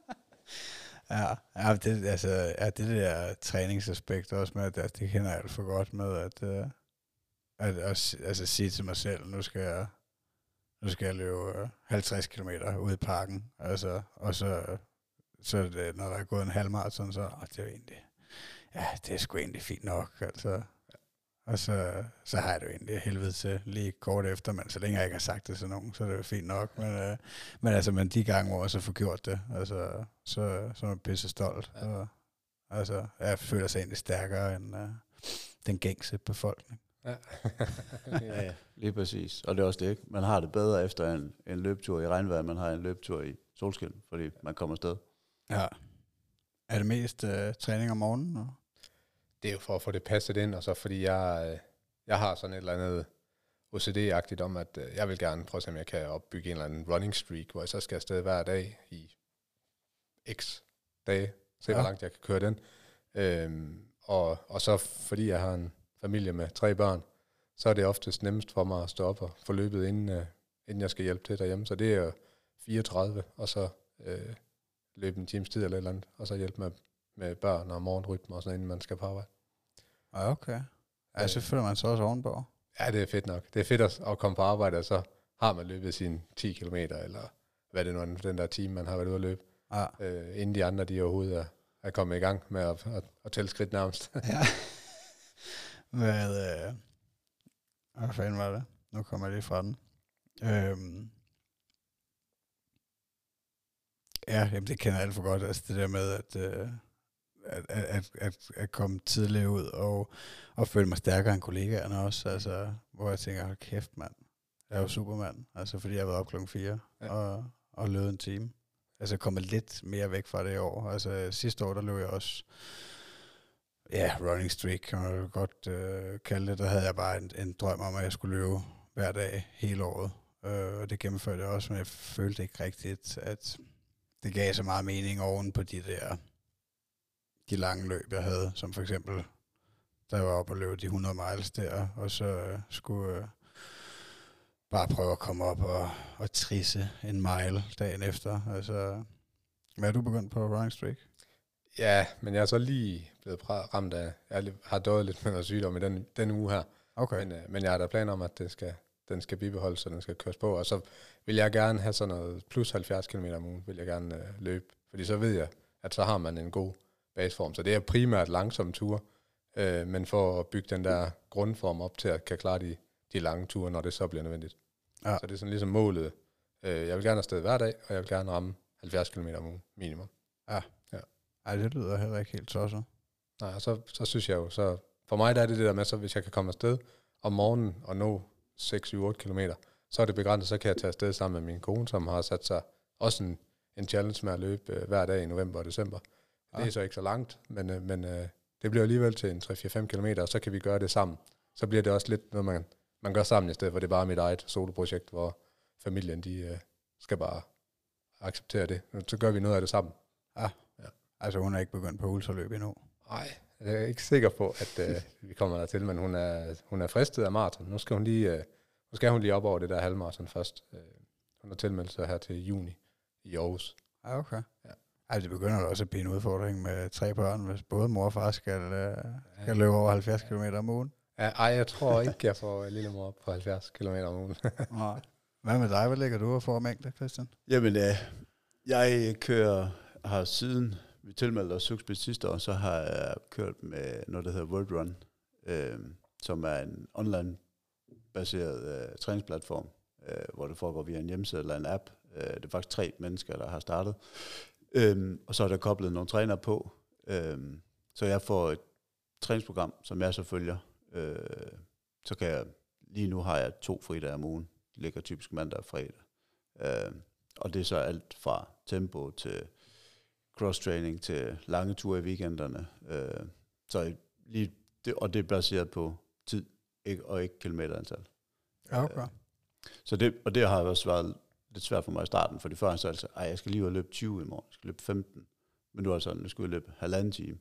Speaker 1: Ja, ja det, altså, ja, det der træningsaspekt også med, at altså, det kender jeg alt for godt med, at, uh, at, at altså, sige til mig selv, nu skal jeg, nu skal jeg løbe øh, 50 km ud i parken, altså, og så, så det, når der er gået en halv maraton, så oh, det er egentlig, ja, det er sgu egentlig fint nok, altså. Og så, så har jeg det jo egentlig helvede til lige kort efter, men så længe jeg ikke har sagt det til nogen, så er det jo fint nok. Men, øh, men altså, men de gange, hvor jeg så får gjort det, altså, så, så er jeg pisse stolt.
Speaker 2: Ja.
Speaker 1: Og, altså, jeg føler sig egentlig stærkere end uh, den gængse befolkning.
Speaker 2: Ja. <laughs>
Speaker 3: Ja, ja, lige præcis. Og det er også det, ikke? Man har det bedre efter en, en løbetur i regnvejr, end man har en løbetur i solskin, fordi man kommer afsted.
Speaker 1: Ja. Er det mest uh, træning om morgenen? Og?
Speaker 2: Det er jo for at få det passet ind, og så fordi jeg, øh, jeg har sådan et eller andet OCD-agtigt om, at øh, jeg vil gerne prøve at se, om jeg kan opbygge en eller anden running streak, hvor jeg så skal afsted hver dag i x dage, se hvor
Speaker 1: Ja.
Speaker 2: langt jeg kan køre den. Øhm, og, og så fordi jeg har en familie med tre børn, så er det oftest nemmest for mig at stå op og få løbet, inden, øh, inden jeg skal hjælpe til derhjemme. Så det er 34, og så øh, løbe en times tid eller et eller andet, og så hjælpe med, med børn og morgenrytme og sådan, inden man skal på arbejde.
Speaker 1: Ja, okay. Ja, så føler man sig også ovenpå.
Speaker 2: Ja, det er fedt nok. Det er fedt at, at komme på arbejde, og så har man løbet sine 10 km, eller hvad det nu er, den der time, man har været ude at løbe,
Speaker 1: Ja.
Speaker 2: øh, inden de andre, de overhovedet er, er kommet i gang med at, at, at tælle skridt nærmest. <laughs>
Speaker 1: ja. Hvad, øh, hvad fanden var det? Nu kommer jeg lige fra den. Øhm, ja, jamen det kender jeg alt for godt. Altså det der med, at, øh, at, at, at, at, komme tidligt ud og, og føle mig stærkere end kollegaerne også. Altså, hvor jeg tænker, hold kæft mand, jeg er jo supermand. Altså fordi jeg har været op klokken 4
Speaker 2: Ja.
Speaker 1: og, og løbet en time. Altså jeg kommer lidt mere væk fra det i år. Altså sidste år, der løb jeg også ja, running streak, kan man godt øh, kalde det. Der havde jeg bare en, en drøm om, at jeg skulle løbe hver dag hele året. Øh, og det gennemførte jeg også, men jeg følte ikke rigtigt, at det gav så meget mening oven på de der de lange løb, jeg havde. Som for eksempel, da jeg var oppe og løb de 100 miles der, og så øh, skulle øh, bare prøve at komme op og, og trisse en mile dagen efter. Altså, hvad er du begyndt på running streak?
Speaker 2: ja, men jeg er så lige blevet ramt af, jeg har døjet lidt med noget sygdom i den, den uge her,
Speaker 1: Okay.
Speaker 2: men, øh, men jeg har da planer om, at det skal, den skal bibeholdes, så den skal køres på, og så vil jeg gerne have sådan noget plus 70 km om ugen, vil jeg gerne øh, løbe, fordi så ved jeg, at så har man en god baseform, så det er primært langsomme ture, øh, men for at bygge den der grundform op til at kan klare de, de lange ture, når det så bliver nødvendigt.
Speaker 1: Ja.
Speaker 2: Så det er sådan ligesom målet. Øh, jeg vil gerne afsted hver dag, og jeg vil gerne ramme 70 km om ugen minimum.
Speaker 1: Ja, Ej, det lyder heller ikke helt tosset.
Speaker 2: Nej, så, så synes jeg jo, så for mig der er det det der med, så hvis jeg kan komme afsted om morgenen og nå 6-7-8 km, så er det begrænset, så kan jeg tage afsted sammen med min kone, som har sat sig også en, en challenge med at løbe øh, hver dag i november og december. Ja. Det er så ikke så langt, men, øh, men øh, det bliver alligevel til en 3-4-5 km, og så kan vi gøre det sammen. Så bliver det også lidt noget, man, man gør sammen, i stedet for det er bare mit eget soloprojekt, hvor familien de øh, skal bare acceptere det. Så gør vi noget af det sammen.
Speaker 1: Altså, hun er ikke begyndt på ultraløb endnu.
Speaker 2: Nej, jeg er ikke sikker på, at øh, <laughs> vi kommer der til, men hun er, hun er fristet af maraton. Nu skal hun lige, øh, nu skal hun lige op over det der halvmaraton først. Øh, hun har tilmeldt sig her til juni i Aarhus.
Speaker 1: Ja, okay. Ej, det begynder også at blive en udfordring med tre børn, hvis både mor og far skal, øh, skal løbe over 70 km om ugen.
Speaker 2: Ja, ej, jeg tror ikke, jeg får lillemor op på 70 km om ugen. <laughs>
Speaker 1: Nej. Hvad med dig? Hvad ligger du og får mængder, Christian?
Speaker 3: Jamen, øh, jeg kører, har siden vi tilmeldte os Sukspits sidste år, så har jeg kørt med noget, der hedder World Run, øh, som er en online-baseret øh, træningsplatform, øh, hvor det foregår via en hjemmeside eller en app. Øh, det er faktisk tre mennesker, der har startet. Øh, og så er der koblet nogle trænere på. Øh, så jeg får et træningsprogram, som jeg så følger. Øh, så kan jeg, lige nu har jeg to fridage om ugen. Det ligger typisk mandag og fredag. Øh, og det er så alt fra tempo til cross-training til lange ture i weekenderne. Øh, så lige det, og det er baseret på tid ikke, og ikke kilometerantal.
Speaker 1: Ja, okay.
Speaker 3: Så det, og det har også været lidt svært for mig i starten, for det første så altså, ej, jeg skal lige ud og løbe 20 i morgen, jeg skal løbe 15. Men nu er det sådan, nu skal jeg løbe halvanden time,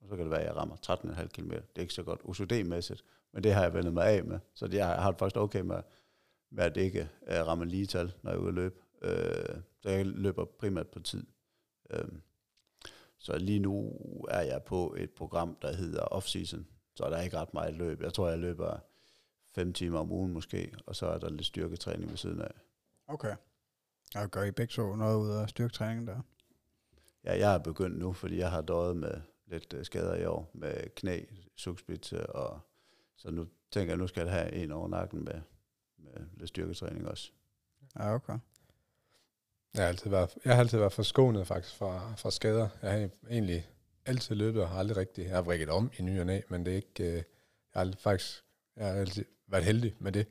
Speaker 3: og så kan det være, at jeg rammer 13,5 km. Det er ikke så godt OCD-mæssigt, men det har jeg vendt mig af med. Så det, jeg har det faktisk okay med, med at det ikke uh, rammer lige tal, når jeg er ude at løbe. Øh, så jeg løber primært på tid. Øh, så lige nu er jeg på et program, der hedder off-season, så der er ikke ret meget løb. Jeg tror, jeg løber 5 timer om ugen måske, og så er der lidt styrketræning ved siden af.
Speaker 1: Okay. Og gør I begge to noget ud af styrketræningen der?
Speaker 3: Ja, jeg er begyndt nu, fordi jeg har døjet med lidt øh, skader i år, med knæ, sukspidse, og så nu tænker jeg, nu skal jeg have en over nakken med, med lidt styrketræning også.
Speaker 1: Ja, okay.
Speaker 2: Jeg har altid været, jeg har altid været forskånet faktisk fra, fra skader. Jeg har egentlig altid løbet og har aldrig rigtig, jeg har vrikket om i ny og næ, men det er ikke, øh, jeg har aldrig, faktisk, jeg har altid været heldig med det.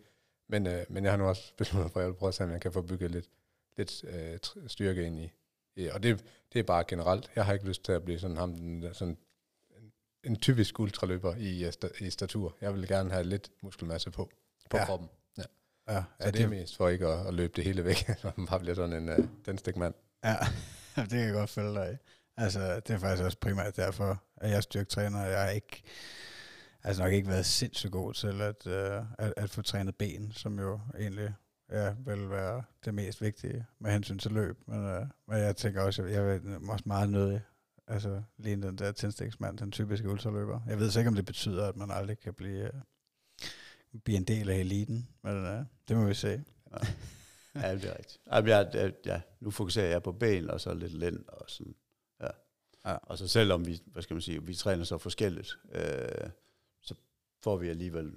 Speaker 2: Men, øh, men jeg har nu også besluttet for, at jeg vil prøve at se, om jeg kan få bygget lidt, lidt øh, styrke ind i. i og det, det er bare generelt. Jeg har ikke lyst til at blive sådan ham, den sådan en, en typisk ultraløber i, øh, i statur. Jeg vil gerne have lidt muskelmasse på, på
Speaker 1: Ja.
Speaker 2: ja. kroppen.
Speaker 1: Ja,
Speaker 2: Så det er mest for ikke at, at løbe det hele væk, <laughs> når man bare bliver sådan en uh, den stikmand.
Speaker 1: Ja, <laughs> det kan jeg godt følge dig i. Altså, det er faktisk også primært derfor, at jeg er styrketræner. Jeg har ikke, altså nok ikke været sindssygt god til at, uh, at, at få trænet ben, som jo egentlig ja, vil være det mest vigtige med hensyn til løb. Men, uh, men jeg tænker også, at jeg vil også meget nødig altså, ligne den der tændstiksmand, den typiske ultraløber. Jeg ved så ikke, om det betyder, at man aldrig kan blive, uh, blive en del af eliten, men uh, det må vi se.
Speaker 3: Ja, det er rigtigt. Jamen, jeg, jeg, ja, nu fokuserer jeg på ben, og så lidt lænd, og sådan, ja.
Speaker 1: Ja.
Speaker 3: Og så selvom vi, hvad skal man sige, vi træner så forskelligt, øh, så får vi alligevel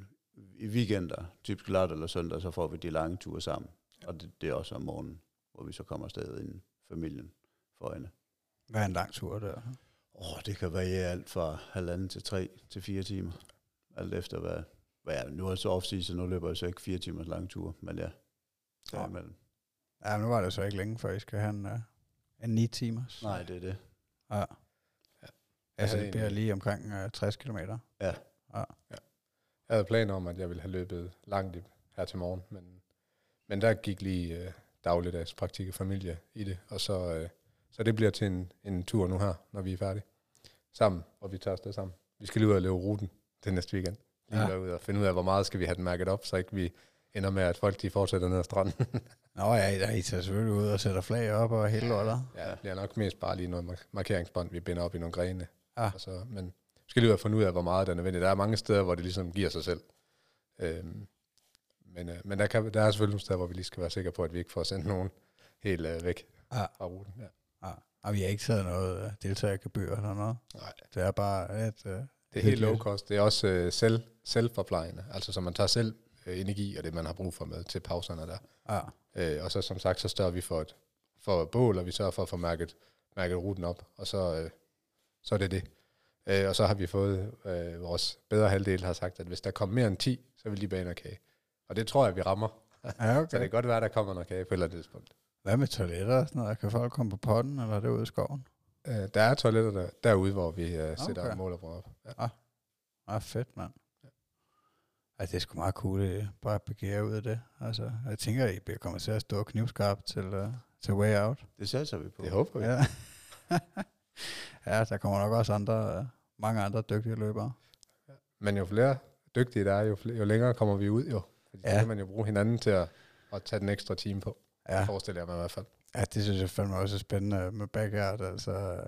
Speaker 3: i weekender, typisk lørdag eller søndag, så får vi de lange ture sammen. Og det, det er også om morgenen, hvor vi så kommer afsted inden familien for øjne.
Speaker 1: Hvad er en lang tur der?
Speaker 3: Åh, det kan variere alt fra halvanden til tre til fire timer. Alt efter hvad, hvad jeg, nu er det så off så nu løber jeg så ikke fire timers lang tur, men ja, derimellem.
Speaker 1: Ja, nu var det så ikke længe, før I skal have en, uh, en 9 timers.
Speaker 3: Nej, det er det.
Speaker 1: Ja.
Speaker 2: Jeg
Speaker 1: Altså, det bliver lige omkring uh, 60 km.
Speaker 3: Ja.
Speaker 2: Jeg havde planer om, at jeg ville have løbet langt i- her til morgen, men, men der gik lige øh, dagligdags praktik og familie i det, og så, øh, så det bliver til en, en tur nu her, når vi er færdige. Sammen, og vi tager afsted sammen. Vi skal lige ud og løbe ruten til næste weekend. Lige
Speaker 1: Ja.
Speaker 2: ud og finde ud af, hvor meget skal vi have den mærket op, så ikke vi ender med, at folk de fortsætter ned ad stranden. <laughs>
Speaker 1: Nå ja, der I tager selvfølgelig ud og sætter flag op og lortet.
Speaker 2: ja, det bliver nok mest bare lige noget mark- markeringsbånd, vi binder op i nogle grene.
Speaker 1: Ja.
Speaker 2: Og så, men skal lige og finde ud af, hvor meget der er nødvendigt. Der er mange steder, hvor det ligesom giver sig selv. Øhm, men øh, men der, kan, der er selvfølgelig nogle steder, hvor vi lige skal være sikre på, at vi ikke får sendt nogen helt øh, væk
Speaker 1: Ja.
Speaker 2: fra ruten. Ja.
Speaker 1: Ja. Og vi har ikke taget noget uh, deltagergebyr eller noget.
Speaker 2: Nej.
Speaker 1: Det er bare et... Uh,
Speaker 2: Det er helt low cost. Det er også øh, selv, selvforplejende. Altså, så man tager selv øh, energi og det, man har brug for med til pauserne der.
Speaker 1: ja.
Speaker 2: Øh, og så som sagt, så større vi for et, for et bål, og vi sørger for at få mærket, mærket ruten op. Og så, øh, så er det det. Øh, og så har vi fået, øh, vores bedre halvdel har sagt, at hvis der kommer mere end 10, så vil de bage noget kage. Og det tror jeg, vi rammer.
Speaker 1: Ja, <laughs>
Speaker 2: Så det
Speaker 1: okay.
Speaker 2: kan godt være, at der kommer noget kage på et eller andet tidspunkt.
Speaker 1: Hvad med toiletter og sådan noget? Kan folk komme på potten, eller er det ude i skoven?
Speaker 2: Øh, der er toiletter der, derude, hvor vi øh, sætter
Speaker 1: Okay.
Speaker 2: okay. mål og bruger op. Ja.
Speaker 1: Ah, fedt, mand. Ja, det er sgu meget cool, at I bare begære ud af det. Altså, jeg tænker, at I bliver- kommer til at stå knivskarpt til, uh, til way out.
Speaker 3: Det satser vi på.
Speaker 2: Det håber vi.
Speaker 1: Ja. <laughs> ja, der kommer nok også andre, uh, mange andre dygtige løbere.
Speaker 2: Men jo flere dygtige der er, jo, flere, jo længere kommer vi ud jo. Fordi ja. Så kan man jo bruge hinanden til at, at tage den ekstra time på. Ja. Forestiller jeg mig i hvert fald.
Speaker 1: ja det synes jeg fandme også er spændende med backyard, altså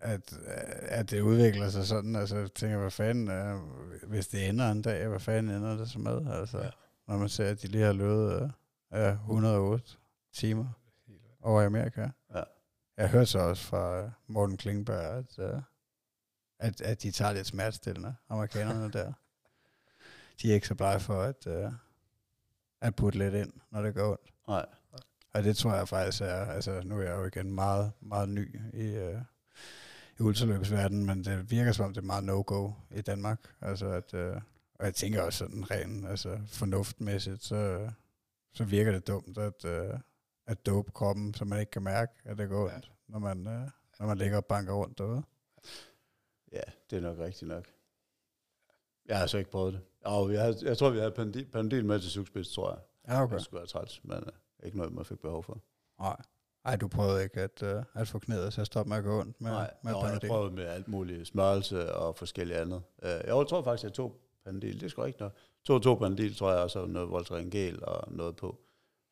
Speaker 1: at, at det udvikler sig sådan, altså jeg tænker, hvad fanden, uh, hvis det ender en dag, hvad fanden ender det så med, altså,
Speaker 2: Ja.
Speaker 1: når man ser, at de lige har løbet ja, 108 timer over i Amerika.
Speaker 3: Ja.
Speaker 1: Jeg hørte så også fra øh, Morten Klingberg, at, uh, at, at de tager lidt smertestillende, amerikanerne der. De er ikke så blege for at, uh, at putte lidt ind, når det går ondt.
Speaker 3: Nej.
Speaker 1: Og det tror jeg faktisk er, altså nu er jeg jo igen meget, meget ny i, øh, i ultraløbsverdenen, men det virker som om, det er meget no-go i Danmark. Altså at, øh, og jeg tænker også sådan ren, altså fornuftmæssigt, så, så virker det dumt at, øh, at dope kroppen, så man ikke kan mærke, at det går ondt, når man, øh, når man ligger og banker rundt derude.
Speaker 3: Ja, det er nok rigtigt nok. Jeg har så ikke prøvet det. Og jeg, jeg tror, vi havde pandil, pandil med til sugspids, tror jeg.
Speaker 1: Ja,
Speaker 3: Okay. Det skulle være træt, men uh, ikke noget, man fik behov for.
Speaker 1: Nej. Ej, du prøvede ikke at, øh, at få knæet til at stoppe med at gå ondt med,
Speaker 3: Nej,
Speaker 1: med
Speaker 3: Nå, jeg prøvede med alt muligt smørelse og forskellige andet. Uh, jeg tror faktisk, jeg tog pandil. Det skal ikke noget. To to pandil, tror jeg, og så noget Voltaren gel og noget på.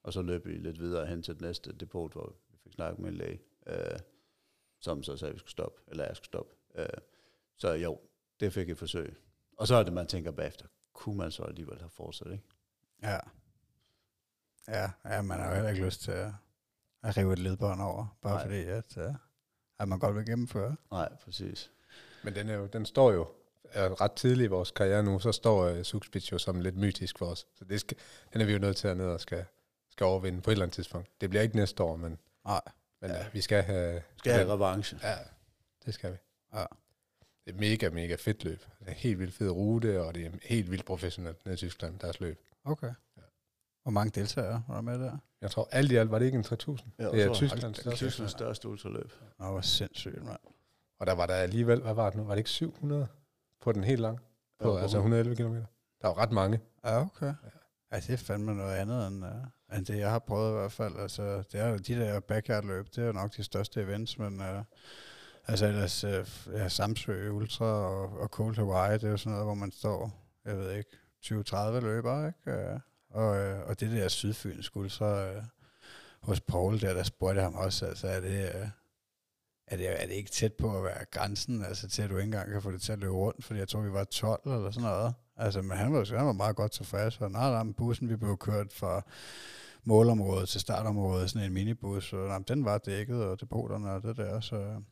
Speaker 3: Og så løb vi lidt videre hen til det næste depot, hvor vi fik snakket med en læge, uh, som så sagde, at vi skulle stoppe, eller jeg skulle stoppe. Uh, så jo, det fik jeg et forsøg. Og så er det, man tænker bagefter, kunne man så alligevel have fortsat, ikke?
Speaker 1: Ja. Ja, ja, man har jo heller ikke lyst til at, at rive et ledbånd over, bare
Speaker 3: Nej.
Speaker 1: Fordi, at, uh, at man godt vil gennemføre.
Speaker 3: Nej, præcis.
Speaker 2: Men den, er jo, den står jo er ret tidligt i vores karriere nu, så står uh, jo som lidt mytisk for os. Så det skal, den er vi jo nødt til at ned og skal, skal overvinde på et eller andet tidspunkt. Det bliver ikke næste år, men,
Speaker 1: Nej.
Speaker 2: men
Speaker 3: Ja.
Speaker 2: ja. vi skal have...
Speaker 3: Skal have revanche.
Speaker 2: Ja, det skal vi.
Speaker 1: Ja.
Speaker 2: Det er mega, mega fedt løb. Det er en helt vildt fed rute, og det er helt vildt professionelt ned i Tyskland, deres løb.
Speaker 1: Okay. Hvor mange deltagere var der med der?
Speaker 2: Jeg tror alt i alt var det ikke en 3000.
Speaker 3: Ja,
Speaker 2: det er
Speaker 3: tror-
Speaker 2: Tysklands
Speaker 3: Det er
Speaker 2: største.
Speaker 3: Tysklands største ultraløb.
Speaker 1: Nå, hvor sindssygt, mand.
Speaker 2: Og der var der alligevel, hvad var det nu? Var det ikke 700 på den helt lang? På,
Speaker 3: Jo,
Speaker 2: altså
Speaker 3: på-
Speaker 2: 111 km. Der var ret mange.
Speaker 1: Ja, okay. Ja. ja, det er fandme noget andet, end, uh, end det, jeg har prøvet i hvert fald. Altså, det er de der backyard-løb, det er jo nok de største events, men uh, altså ellers, øh, ja, Samsø Ultra og, og Cold Hawaii, det er jo sådan noget, hvor man står, jeg ved ikke, 20-30 løber, ikke? Øh, og, øh, og det der Sydfynsk Ultra hos Paul der, der spurgte ham også, altså er det... Er det, er det ikke tæt på at være grænsen, altså til at du ikke engang kan få det til at løbe rundt, fordi jeg tror, vi var 12 eller sådan noget. Altså, men han var, han var meget godt tilfreds, og nej, nej, bussen, vi blev kørt fra målområdet til startområdet, sådan en minibus, og nej, den var dækket, og depoterne og det der, så...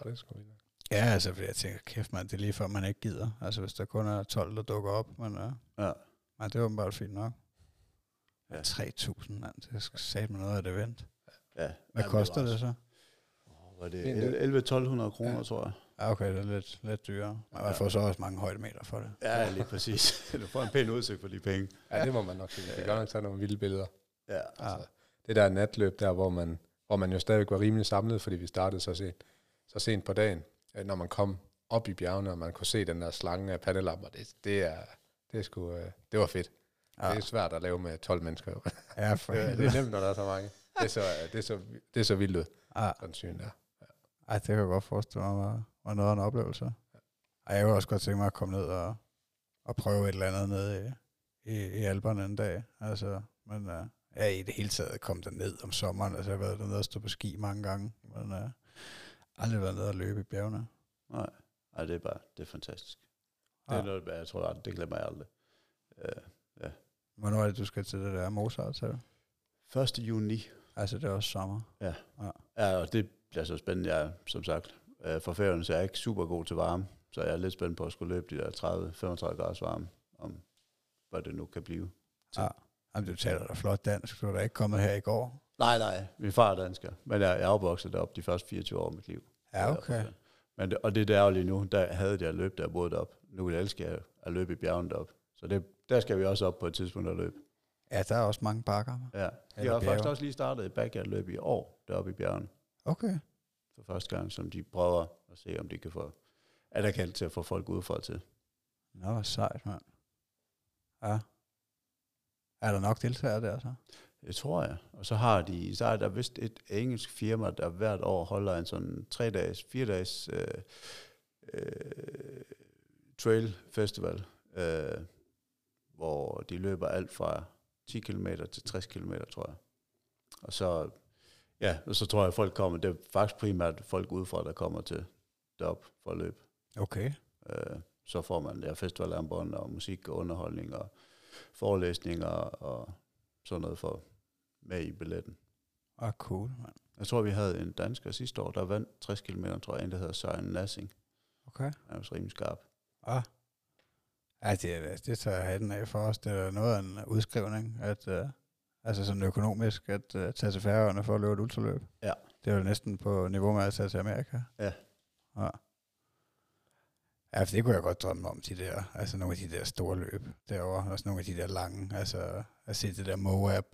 Speaker 2: Oh, det er sgu vildt.
Speaker 1: Ja, altså, fordi jeg tænker, kæft mand, det er lige før, man ikke gider. Altså, hvis der kun er 12, der dukker op, men uh,
Speaker 3: Ja.
Speaker 1: nej, det var åbenbart fint nok.
Speaker 3: Ja.
Speaker 1: Ja. 3.000, mand, det skal sat med noget af det event.
Speaker 3: ja.
Speaker 1: Hvad
Speaker 3: Ja,
Speaker 1: koster
Speaker 3: var
Speaker 1: det så?
Speaker 3: også- Var det
Speaker 2: Fint, det.
Speaker 3: 11-1200 kroner,
Speaker 2: Ja.
Speaker 3: tror jeg.
Speaker 1: Ja, okay, det er lidt, lidt dyrere. Og
Speaker 3: Ja.
Speaker 1: får så også mange højdemeter for det.
Speaker 3: Ja, lige præcis. <laughs> du får en pæn udsigt for de penge.
Speaker 2: Ja, det må man nok sige. Det kan godt nok tage nogle vilde billeder.
Speaker 3: Ja.
Speaker 1: Ja.
Speaker 2: Altså, det der natløb der, hvor man, hvor man jo stadig var rimelig samlet, fordi vi startede så sent, så sent på dagen, når man kom op i bjergene, og man kunne se den der slange af pandelamper, det, det er, det er sgu, øh, det var fedt. Ja.
Speaker 1: Ja,
Speaker 2: Det er svært at lave med 12 mennesker. jo.
Speaker 1: ja for <laughs>
Speaker 2: det, er- det er nemt, når der er så mange. Det er så, det er så, det er så vildt ud,
Speaker 1: Ja.
Speaker 2: sådan syn der.
Speaker 1: Ej, det kan jeg godt forestille mig var, var noget af en oplevelse. Ej, jeg kunne også godt tænke mig at komme ned og, og prøve et eller andet nede i, i, i Alperne en dag. Altså, men uh, ja, i det hele taget kom der ned om sommeren. Altså, jeg har været dernede og stå på ski mange gange, men uh, aldrig været nede og løbe i bjergene.
Speaker 3: Nej. Ej, det er bare, det er fantastisk. Det
Speaker 1: Ja.
Speaker 3: er noget, jeg tror, det glemmer jeg aldrig. Uh,
Speaker 1: Hvornår er det, du skal til det der Mozart til?
Speaker 3: 1. juni.
Speaker 1: Altså, det er også sommer.
Speaker 3: Ja, og det bliver så spændende. Jeg er, som sagt, uh, fra færgen, så er jeg ikke super god til varme. Så jeg er lidt spændt på at skulle løbe de der 30-35 graders varme, om hvad det nu kan blive.
Speaker 1: Ja. Jamen, du taler da flot dansk. Du er da ikke kommet her i går.
Speaker 3: Nej, nej, min far er dansker, men jeg, er opvokset deroppe de første 24 år af mit liv.
Speaker 1: Ja, okay.
Speaker 3: Men det, og det der lige nu, der havde jeg løb, der boede op. Nu vil jeg elske at, at løbe i bjergene op. Så det, der skal vi også op på et tidspunkt og løbe.
Speaker 1: Ja, der er også mange bakker.
Speaker 3: Ja.
Speaker 1: Eller
Speaker 3: har faktisk
Speaker 1: bjerge.
Speaker 3: også lige startet et backyard-løb i år, deroppe i bjergene.
Speaker 1: Okay.
Speaker 3: For første gang, som de prøver at se, om de kan få anerkendt til at få folk udefra til.
Speaker 1: Nå, hvor sejt, mand. Ja. Er der nok deltagere der så?
Speaker 3: Det tror jeg. Og så har de, så er der vist et engelsk firma, der hvert år holder en sådan tre dages, fire dages øh, øh, trail festival, øh, hvor de løber alt fra 10 km til 60 km, tror jeg. Og så, ja, og så tror jeg, at folk kommer, det er faktisk primært folk udefra, der kommer til derop for at løbe.
Speaker 1: Okay.
Speaker 3: Øh, så får man der festivalarmbånd og musik og underholdning og forelæsninger og sådan noget for med i billetten.
Speaker 1: Ah, cool, mand.
Speaker 3: Jeg tror, vi havde en dansker sidste år, der vandt 60 km, tror jeg, en, der hedder Søren Nassing.
Speaker 1: Okay.
Speaker 3: Han er også rimelig skarp.
Speaker 1: Ah. Ja, det, er- det tager hatten af for os. Det er noget af en udskrivning, at, uh, altså sådan økonomisk, at uh, tage til færøerne for at løbe et ultraløb.
Speaker 3: Ja.
Speaker 1: Det er jo næsten på niveau med at tage til Amerika.
Speaker 3: Ja.
Speaker 1: Ja. Ja, for det kunne jeg godt drømme om, de der, altså nogle af de der store løb derovre, også nogle af de der lange, altså at se det der Moab,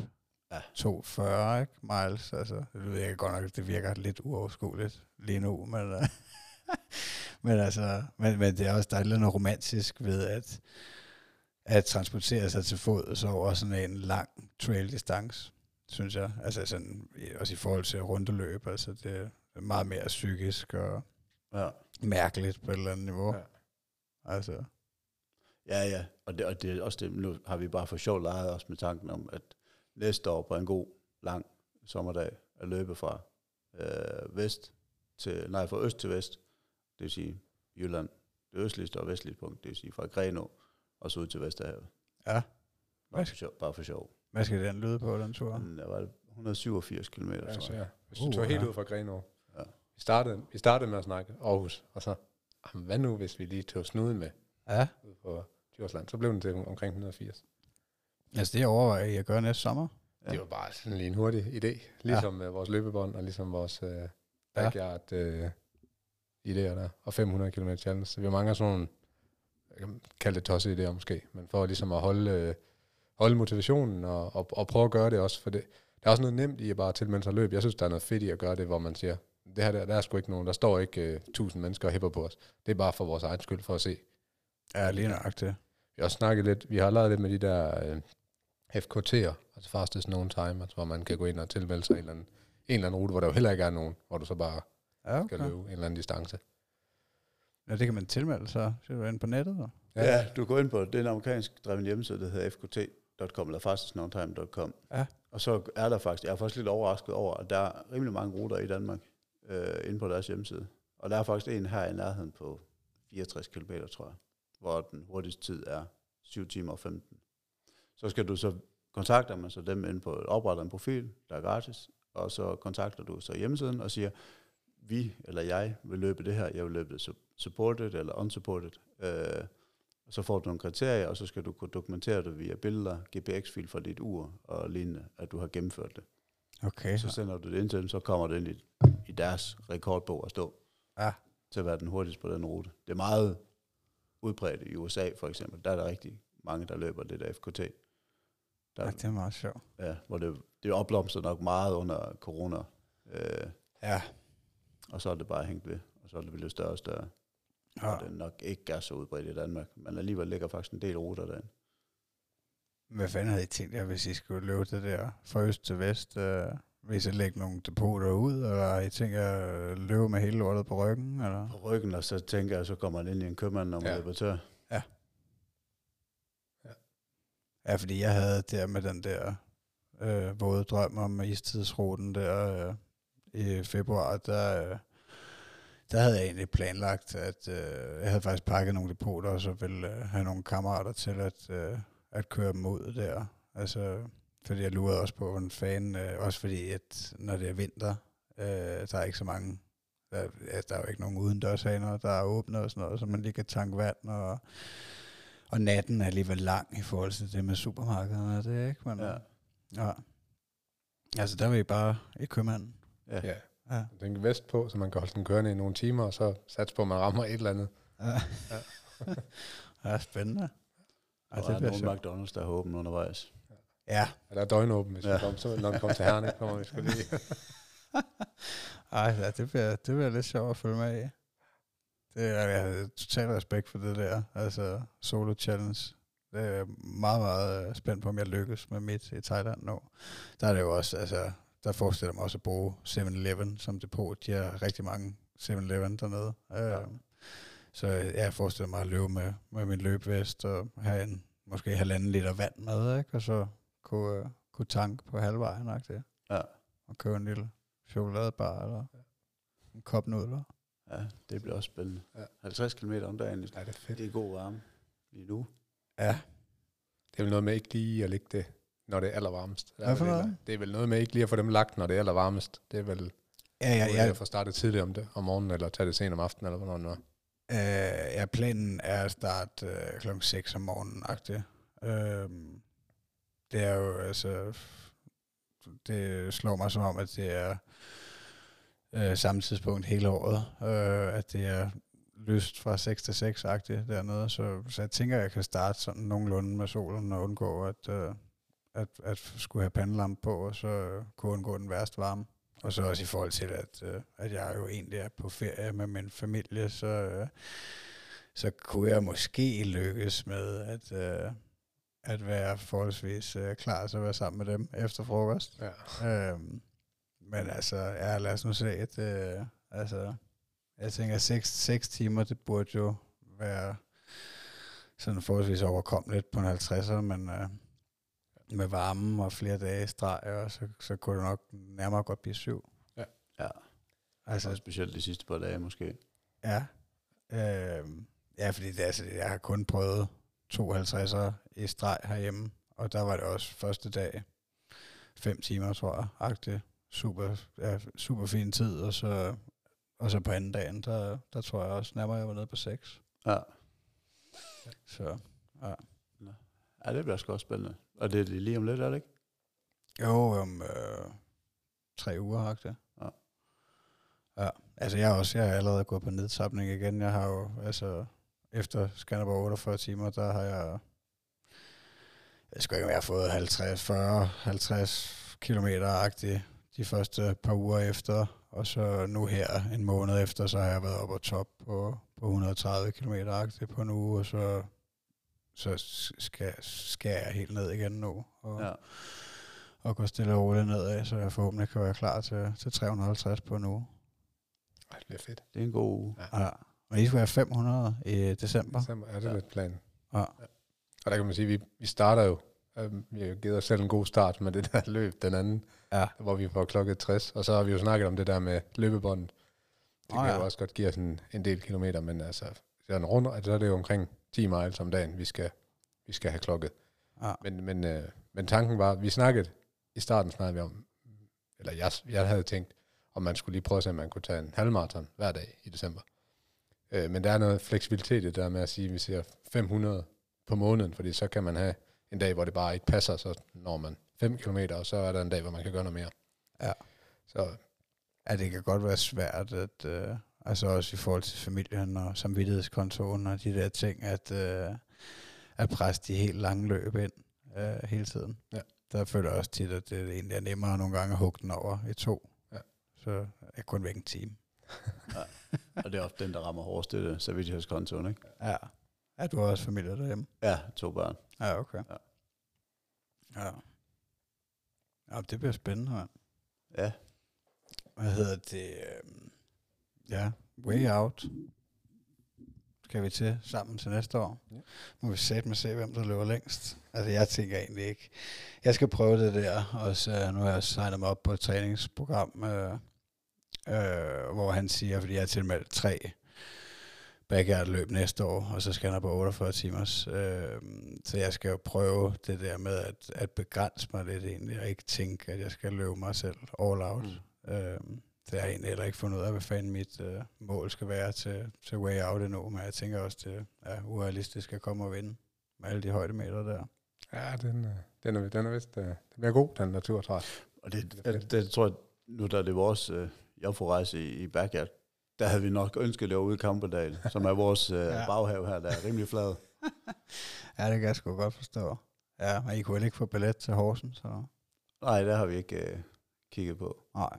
Speaker 3: Ja.
Speaker 1: 240 ikke? miles, altså det ved jeg godt nok, det virker lidt uoverskueligt lige nu, men, uh, <laughs> men altså, men, men det er også, der er et eller andet romantisk ved at, at transportere sig til fods over sådan en lang trail distance, synes jeg, altså sådan, også i forhold til rundeløb, altså det er meget mere psykisk og
Speaker 3: Ja.
Speaker 1: mærkeligt på et eller andet niveau.
Speaker 2: Ja.
Speaker 1: Altså,
Speaker 3: Ja, ja. Og det, og det er også det, nu har vi bare for sjov leget os med tanken om, at næste år på en god, lang sommerdag at løbe fra øh, vest til, nej, fra øst til vest, det vil sige Jylland, det østligste og vestlige punkt, det vil sige fra Grenå og så ud til Vesterhavet.
Speaker 1: ja.
Speaker 3: Bare for sjov. Bare for sjov.
Speaker 1: Hvad skal den lyde på, den tur?
Speaker 3: Der var 187 km,
Speaker 2: Ja,
Speaker 3: tror jeg.
Speaker 2: ja. Hvis du
Speaker 1: Uh,
Speaker 2: tog helt
Speaker 1: ja.
Speaker 2: ud fra Grenaa.
Speaker 3: Ja.
Speaker 2: Vi, startede, vi startede med at snakke Aarhus, og så, jamen, hvad nu, hvis vi lige tog snuden med
Speaker 1: Ja.
Speaker 2: ud på Djursland? Så blev den til omkring 180.
Speaker 1: Altså, det overvejer I at gøre næste sommer?
Speaker 2: Ja. Det var bare sådan lige en hurtig idé. Ligesom ja. vores løbebånd, og ligesom vores øh, backyard øh, idéer der. Og 500 km challenge. Så vi mangler sådan nogle, jeg kan kalde det tosset idéer måske, men for ligesom at holde, øh, holde motivationen og, og, og prøve at gøre det også. For det, der er også noget nemt i at bare tilmelde sig løb. Jeg synes, der er noget fedt i at gøre det, hvor man siger, det her der, der er sgu ikke nogen, der står ikke øh, 1000 mennesker og hæpper på os. Det er bare for vores egen skyld for at se.
Speaker 1: Ja, lige nøjagtigt.
Speaker 2: Vi har også snakket lidt, vi har lavet lidt med de der øh, FKT'er, altså fastest known time, altså hvor man kan gå ind og tilmelde sig en eller anden, en eller anden rute, hvor der jo heller ikke er nogen, hvor du så bare
Speaker 1: Ja,
Speaker 2: skal
Speaker 1: okay.
Speaker 2: løbe en eller anden distance.
Speaker 1: Ja, det kan man tilmelde sig. Så er du inde på nettet, så.
Speaker 3: Ja. ja, du går ind på, det er en amerikansk dreven hjemmeside, der hedder fkt.com, eller fastestnowntime.com.
Speaker 1: Ja.
Speaker 3: Og så er der faktisk, jeg er faktisk lidt overrasket over, at der er rimelig mange ruter i Danmark øh, inde på deres hjemmeside. Og der er faktisk en her i nærheden på 64 km, tror jeg, hvor den hurtigste tid er 7 timer og 15. Så skal du så kontakter man så dem ind på opretter en profil, der er gratis, og så kontakter du så hjemmesiden og siger, vi eller jeg vil løbe det her, jeg vil løbe det su- supported eller unsupported. Øh, så får du nogle kriterier, og så skal du kunne dokumentere det via billeder, GPX-fil fra dit ur og lignende, at du har gennemført det.
Speaker 1: Okay.
Speaker 3: Så sender du det ind til dem, så kommer det ind i, i deres rekordbog at stå
Speaker 1: Ja.
Speaker 3: til at være den hurtigste på den rute. Det er meget udbredt i USA for eksempel. Der er der rigtig mange, der løber det der FKT. Der,
Speaker 1: ja, det er meget sjovt.
Speaker 3: ja, hvor det, det opblomstrer nok meget under corona. Øh,
Speaker 1: Ja.
Speaker 3: og så er det bare hængt ved. Og så er det blevet større og større.
Speaker 1: ja.
Speaker 3: Og det nok ikke er så udbredt i Danmark. Men alligevel ligger faktisk en del ruter derinde.
Speaker 1: Hvad fanden havde I tænkt jer, hvis I skulle løbe det der fra øst til vest? Øh, hvis I lægge nogle depoter ud, eller I tænkt jer at løbe med hele lortet på ryggen? Eller?
Speaker 3: På ryggen, og så tænker jeg, så kommer man ind i en købmand, når man
Speaker 2: Ja.
Speaker 3: ja. løber tør.
Speaker 1: Ja, fordi jeg havde der med den der øh, våde drøm om istidsruten der øh, i februar, der, øh, der havde jeg egentlig planlagt, at øh, jeg havde faktisk pakket nogle depoter, og så ville øh, have nogle kammerater til at, øh, at køre dem ud der. Altså, fordi jeg lurede også på, en fan, øh, også fordi, at når det er vinter, øh, der er ikke så mange, der, altså, der er jo ikke nogen udendørshaner, der er åbne og sådan noget, så man lige kan tanke vand og og natten er alligevel lang i forhold til det med supermarkederne, er det ikke? Men,
Speaker 3: Ja.
Speaker 1: ja. Altså, der vil I bare i købmanden.
Speaker 3: Ja.
Speaker 2: Ja.
Speaker 1: Ja.
Speaker 2: Tænke vest på, så man kan holde den kørende i nogle timer, og så satse på, at man rammer et eller andet.
Speaker 1: Ja, ja <laughs> spændende. Ja,
Speaker 3: Og der er nogle. McDonald's, der er åbent undervejs.
Speaker 1: Ja,
Speaker 2: Ja, der er døgnåben, hvis
Speaker 3: Ja.
Speaker 2: ja. vi kommer, så, når vi kommer til herren, kommer vi skulle lige. <laughs>
Speaker 1: Ej, ja, det bliver, det bliver lidt sjovt at følge med i. Det er, jeg har total respekt for det der, altså solo challenge. Det er jeg meget, meget øh, spændt på, om jeg lykkes med mit i Thailand nu. Der er det jo også, altså, der forestiller mig også at bruge 7-Eleven som depot. De har rigtig mange 7-Eleven dernede. Ja. Øh, så jeg forestiller mig at løbe med, med min løbevest og have en måske halvanden liter vand med, ikke? og så kunne, øh, kunne tanke på halvvejen, ikke?
Speaker 3: Ja.
Speaker 1: og købe en lille chokoladebar eller en kop nudler.
Speaker 3: Ja, det bliver også spændende.
Speaker 2: Ja.
Speaker 3: 50 km om dagen,
Speaker 2: Ja, det er fedt.
Speaker 3: det er god varme lige nu.
Speaker 1: Ja.
Speaker 2: Det er vel noget med ikke lige at lægge det, når det er allervarmest. Det er,
Speaker 1: Hvad for
Speaker 2: vel,
Speaker 1: noget?
Speaker 2: det er vel noget med ikke lige at få dem lagt, når det er allervarmest. Det er vel
Speaker 1: Ja, ja,
Speaker 2: ja, at få startet tidligt om det om morgenen, eller tage det sent om aftenen, eller hvornår det er.
Speaker 1: Øh, ja, planen er at starte øh, klokken 6 om morgenen. Øh, det er jo altså, det slår mig som om, at det er øh, samme tidspunkt hele året, øh, at det er lyst fra 6 til 6 agtigt dernede, så, så jeg tænker, at jeg kan starte sådan nogenlunde med solen og undgå at, øh, at, at skulle have pandelampe på, og så øh, kunne undgå den værste varme. Og så også i forhold til, at, øh, at jeg jo egentlig er på ferie med min familie, så, øh, så kunne jeg måske lykkes med at, øh, at være forholdsvis øh, klar til at være sammen med dem efter frokost.
Speaker 2: Ja.
Speaker 1: Øhm, men altså, ja, lad os nu se, at øh, altså, jeg tænker, 6, 6 timer, det burde jo være sådan forholdsvis overkommeligt på en 50'er, men øh, med varmen og flere dage streg, og så, så kunne det nok nærmere godt blive syv.
Speaker 3: Ja,
Speaker 1: Altså,
Speaker 3: altså specielt de sidste par dage måske.
Speaker 1: ja. Øh, ja, fordi det, altså, jeg har kun prøvet 52'er i streg herhjemme, og der var det også første dag, fem timer, tror jeg, agtigt. Super, ja, super fin tid, og så, og så på anden dagen, der, der tror jeg også nærmere, jeg var nede på 6.
Speaker 3: Ja.
Speaker 1: Så, ja.
Speaker 3: ja, det bliver sgu også spændende. Og det er lige om lidt, er det ikke?
Speaker 1: Jo, om øh, tre uger, agtigt.
Speaker 3: Ja.
Speaker 1: Ja, altså jeg er også, jeg har allerede gået på nedtapning igen. Jeg har jo, altså, efter Skanderborg 48 timer, der har jeg, jeg skal ikke, om jeg har fået 50, 40, 50 kilometer-agtigt de første par uger efter, og så nu her, en måned efter, så har jeg været oppe på top på, på 130 kilometer-agtigt på en uge, og så, så skal, skal jeg helt ned igen nu, og,
Speaker 3: Ja.
Speaker 1: og gå stille og roligt nedad, så jeg forhåbentlig kan være klar til, til 350 på en uge.
Speaker 2: Ej, det bliver fedt.
Speaker 3: Det er en god uge.
Speaker 1: Ja. Og I skulle have 500 i december.
Speaker 2: December er det
Speaker 3: Ja.
Speaker 2: ja. lidt planen.
Speaker 1: Ja.
Speaker 2: Og der kan man sige, at vi, vi starter jo, vi har givet os selv en god start med det der løb, den anden,
Speaker 1: Ja.
Speaker 2: hvor vi får klokket 60. Og så har vi jo snakket om det der med løbebåndet. Det
Speaker 1: Åh,
Speaker 2: kan
Speaker 1: ja.
Speaker 2: jo også godt give os en, en del kilometer, men altså, så en rundt, altså, så er det jo omkring 10 miles om dagen, vi skal, vi skal have klokket.
Speaker 1: Ja.
Speaker 2: Men, men, øh, men tanken var, vi snakkede, i starten snakkede vi om, eller jeg, jeg havde tænkt, om man skulle lige prøve at se, om man kunne tage en halvmarathon hver dag i december. Øh, men der er noget fleksibilitet i det der med at sige, at vi ser 500 på måneden, fordi så kan man have en dag, hvor det bare ikke passer, så når man 5 km, og så er der en dag, hvor man kan gøre noget mere.
Speaker 1: Ja.
Speaker 2: Så
Speaker 1: Ja, det kan godt være svært, at, øh, altså også i forhold til familien og samvittighedskontoen og de der ting, at, øh, at presse de helt lange løb ind øh, hele tiden.
Speaker 2: Ja.
Speaker 1: Der føler jeg også tit, at det egentlig er nemmere nogle gange at hugge den over i to.
Speaker 2: Ja.
Speaker 1: Så jeg er kun væk en time. <laughs>
Speaker 3: Og det er ofte den, der rammer hårdest, det er samvittighedskontoen, ikke?
Speaker 1: Ja. Ja, du har også familie derhjemme.
Speaker 3: Ja, to børn.
Speaker 1: Ja, okay.
Speaker 3: Ja.
Speaker 1: Ja. Ja, det bliver spændende, mand.
Speaker 3: Ja,
Speaker 1: Hvad hedder det? øhm, Ja, Way Out. Skal vi til sammen til næste år?
Speaker 2: Ja.
Speaker 1: Må vi sætte med se, hvem der løber længst. Altså, jeg tænker egentlig ikke. Jeg skal prøve det der, og så, nu har jeg signet mig op på et træningsprogram, øh, øh, hvor han siger, fordi jeg er tilmeldt tre backyard løb næste år, og så skal han op på 48 timers. Øh, så jeg skal jo prøve det der med at, at begrænse mig lidt egentlig, og ikke tænke, at jeg skal løbe mig selv all out. Mm. Øh, det har jeg egentlig heller ikke fundet ud af, hvad fanden mit øh, mål skal være til, til way out endnu, men jeg tænker også, det er urealistisk at komme og vinde med alle de højdemeter der.
Speaker 2: ja, den, øh, den, er, den er vist, øh, den bliver god, den natur, tror jeg.
Speaker 3: og det,
Speaker 2: Det er
Speaker 3: det, det, tror jeg, nu der er det vores, øh, Jomfru-rejse i, i backyard, der havde vi nok ønsket det var ude i Kamperdal, som er vores øh, <laughs>
Speaker 1: Ja.
Speaker 3: baghave her, der er rimelig flad. <laughs>
Speaker 1: Ja, det kan jeg sgu godt forstå. Ja, men I kunne ikke få billet til Horsen, så...
Speaker 3: Nej, det har vi ikke øh, kigget på.
Speaker 1: Nej.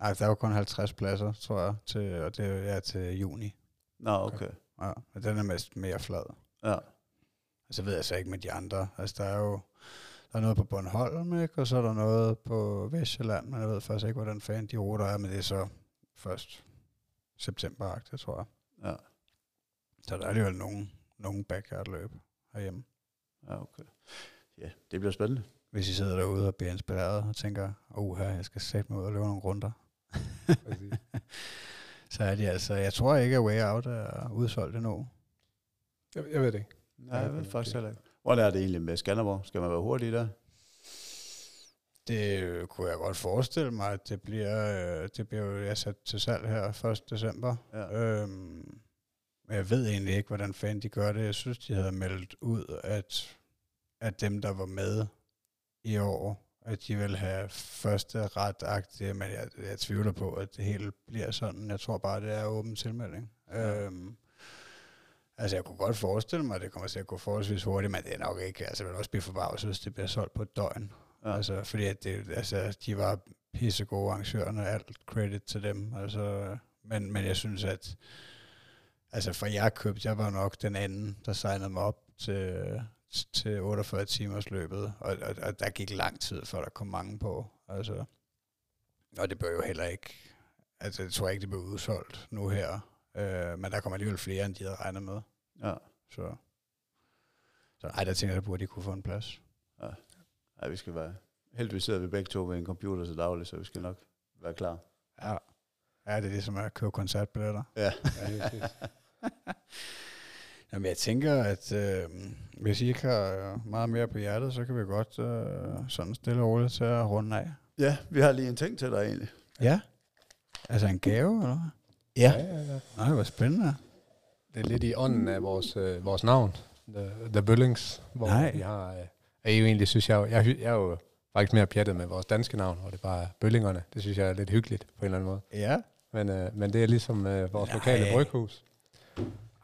Speaker 1: Ej, der er jo kun 50 pladser, tror jeg, til, og det er til juni.
Speaker 3: Nå, okay.
Speaker 1: Ja, og den er mest mere flad.
Speaker 3: Ja,
Speaker 1: Og så ved jeg så ikke med de andre. Altså, der er jo der er noget på Bornholm, ikke? og så er der noget på Vestjylland, men jeg ved faktisk ikke, hvordan fanden de ruter er, men det er så først september tror jeg.
Speaker 3: ja,
Speaker 1: Så der er alligevel nogen, nogen backyard-løb herhjemme.
Speaker 3: ja, okay. Ja, det bliver spændende.
Speaker 1: Hvis I sidder derude og bliver inspireret og tænker, oh her, jeg skal sætte mig ud og løbe nogle runder. <laughs> Så er de altså, jeg tror ikke, at Way Out er udsolgt endnu.
Speaker 2: Jeg, jeg ved det ikke.
Speaker 3: Nej, jeg ved faktisk heller ikke. Hvordan er det egentlig med Skanderborg? Skal man være hurtig der?
Speaker 1: Det kunne jeg godt forestille mig, at det bliver, øh, det bliver jo jeg sat til salg her 1. december.
Speaker 3: Ja.
Speaker 1: Øhm, men jeg ved egentlig ikke, hvordan fanden de gør det. Jeg synes, de havde meldt ud, at, at dem, der var med i år, at de vil have første ret men jeg, jeg tvivler på, at det hele bliver sådan. Jeg tror bare, det er åben tilmelding.
Speaker 3: Ja.
Speaker 1: Øhm, altså, jeg kunne godt forestille mig, at det kommer til at gå forholdsvis hurtigt, men det er nok ikke. Altså, jeg vil også blive forbavset, hvis det bliver solgt på et døgn.
Speaker 3: Ja.
Speaker 1: Altså, fordi at det, altså, de var pissegode arrangørerne, alt credit til dem. Altså, men, men jeg synes, at altså for jeg købte, jeg var nok den anden, der signede mig op til, til 48 timers løbet, og, og, og, der gik lang tid, før der kom mange på. Altså, og det bør jo heller ikke, altså jeg tror ikke, det bliver udsolgt nu her, øh, men der kommer alligevel flere, end de havde regnet med.
Speaker 3: Ja.
Speaker 1: Så, så ej, der tænker jeg, der burde de kunne få en plads.
Speaker 3: ja, vi skal være... Heldigvis sidder vi begge to ved en computer til daglig, så vi skal nok være klar.
Speaker 1: Ja, ja det er det, som er at købe koncertbilletter.
Speaker 3: Ja.
Speaker 2: Ja.
Speaker 1: Jamen, jeg tænker, at øh, hvis I ikke har meget mere på hjertet, så kan vi godt øh, sådan stille og roligt til at runde af.
Speaker 3: ja, vi har lige en ting til dig egentlig.
Speaker 1: Ja. Altså en gave, eller hvad?
Speaker 2: ja, ja, ja.
Speaker 1: Nej, hvor spændende.
Speaker 2: Det er lidt i ånden af vores, øh, vores navn, The, The Bøllings, hvor
Speaker 1: Nej.
Speaker 2: vi har... Øh, er jo egentlig, synes jeg, jeg, jeg er jo faktisk mere pjattet med vores danske navn, hvor det bare er Bøllingerne. Det synes jeg er lidt hyggeligt på en eller anden måde.
Speaker 1: Ja.
Speaker 2: Men, øh, men det er ligesom øh, vores
Speaker 1: Nej.
Speaker 2: lokale bryghus.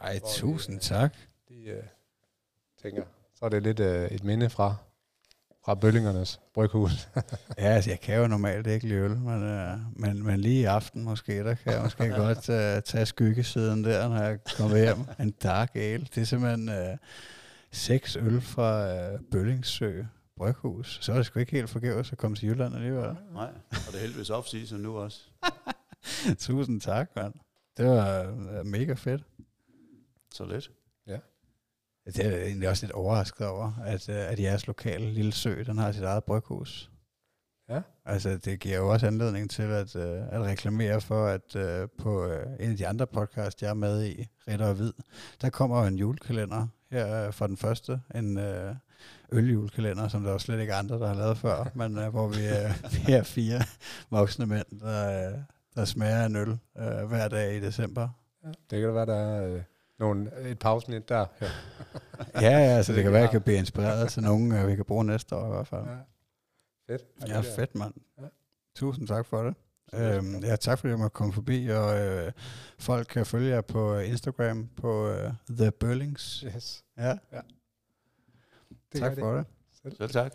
Speaker 1: Ej, tusind
Speaker 2: øh,
Speaker 1: tak.
Speaker 2: De øh, tænker, så er det lidt øh, et minde fra, fra Bøllingernes bryghus. <laughs>
Speaker 1: Ja, altså, jeg kan jo normalt ikke lide øl, men, øh, men, men lige i aften måske, der kan jeg måske godt øh, tage skyggesiden der, når jeg kommer hjem. En dark ale. Det er simpelthen øh, seks øl fra øh, Bøllingsø Bryghus. Så er det sgu ikke helt forgæves at komme til Jylland alligevel.
Speaker 3: Nej, og det er heldigvis off-season nu også. <laughs>
Speaker 1: Tusind tak, mand. Det var øh, mega fedt.
Speaker 3: Så lidt.
Speaker 1: Det er jeg egentlig også lidt overrasket over, at, øh, at jeres lokale lille sø, den har sit eget bryghus.
Speaker 2: Ja.
Speaker 1: Altså, det giver jo også anledning til at, øh, at reklamere for, at øh, på øh, en af de andre podcasts, jeg er med i, Ritter og Hvid, der kommer jo en julekalender her øh, fra den første, en øh, øljulekalender, som der jo slet ikke andre, der har lavet før, <laughs> men øh, hvor vi, øh, vi er fire voksne mænd, der, øh, der smager en øl øh, hver dag i december.
Speaker 2: Ja. Det kan da være, der er øh, nogle, et pausen der. Ja. <laughs>
Speaker 1: Ja, ja, altså det,
Speaker 2: Det
Speaker 1: kan være, at jeg kan blive inspireret til nogen, øh, vi kan bruge næste år i hvert fald.
Speaker 2: Ja. Fedt.
Speaker 1: Ja, fedt, mand.
Speaker 2: Ja.
Speaker 1: Tusind tak for det. Øhm, ja, tak fordi jeg måtte komme forbi, og øh, folk kan følge jer på Instagram på øh, The Burlings.
Speaker 2: Yes.
Speaker 1: Ja,
Speaker 2: Det
Speaker 1: tak for det.
Speaker 3: Selv tak.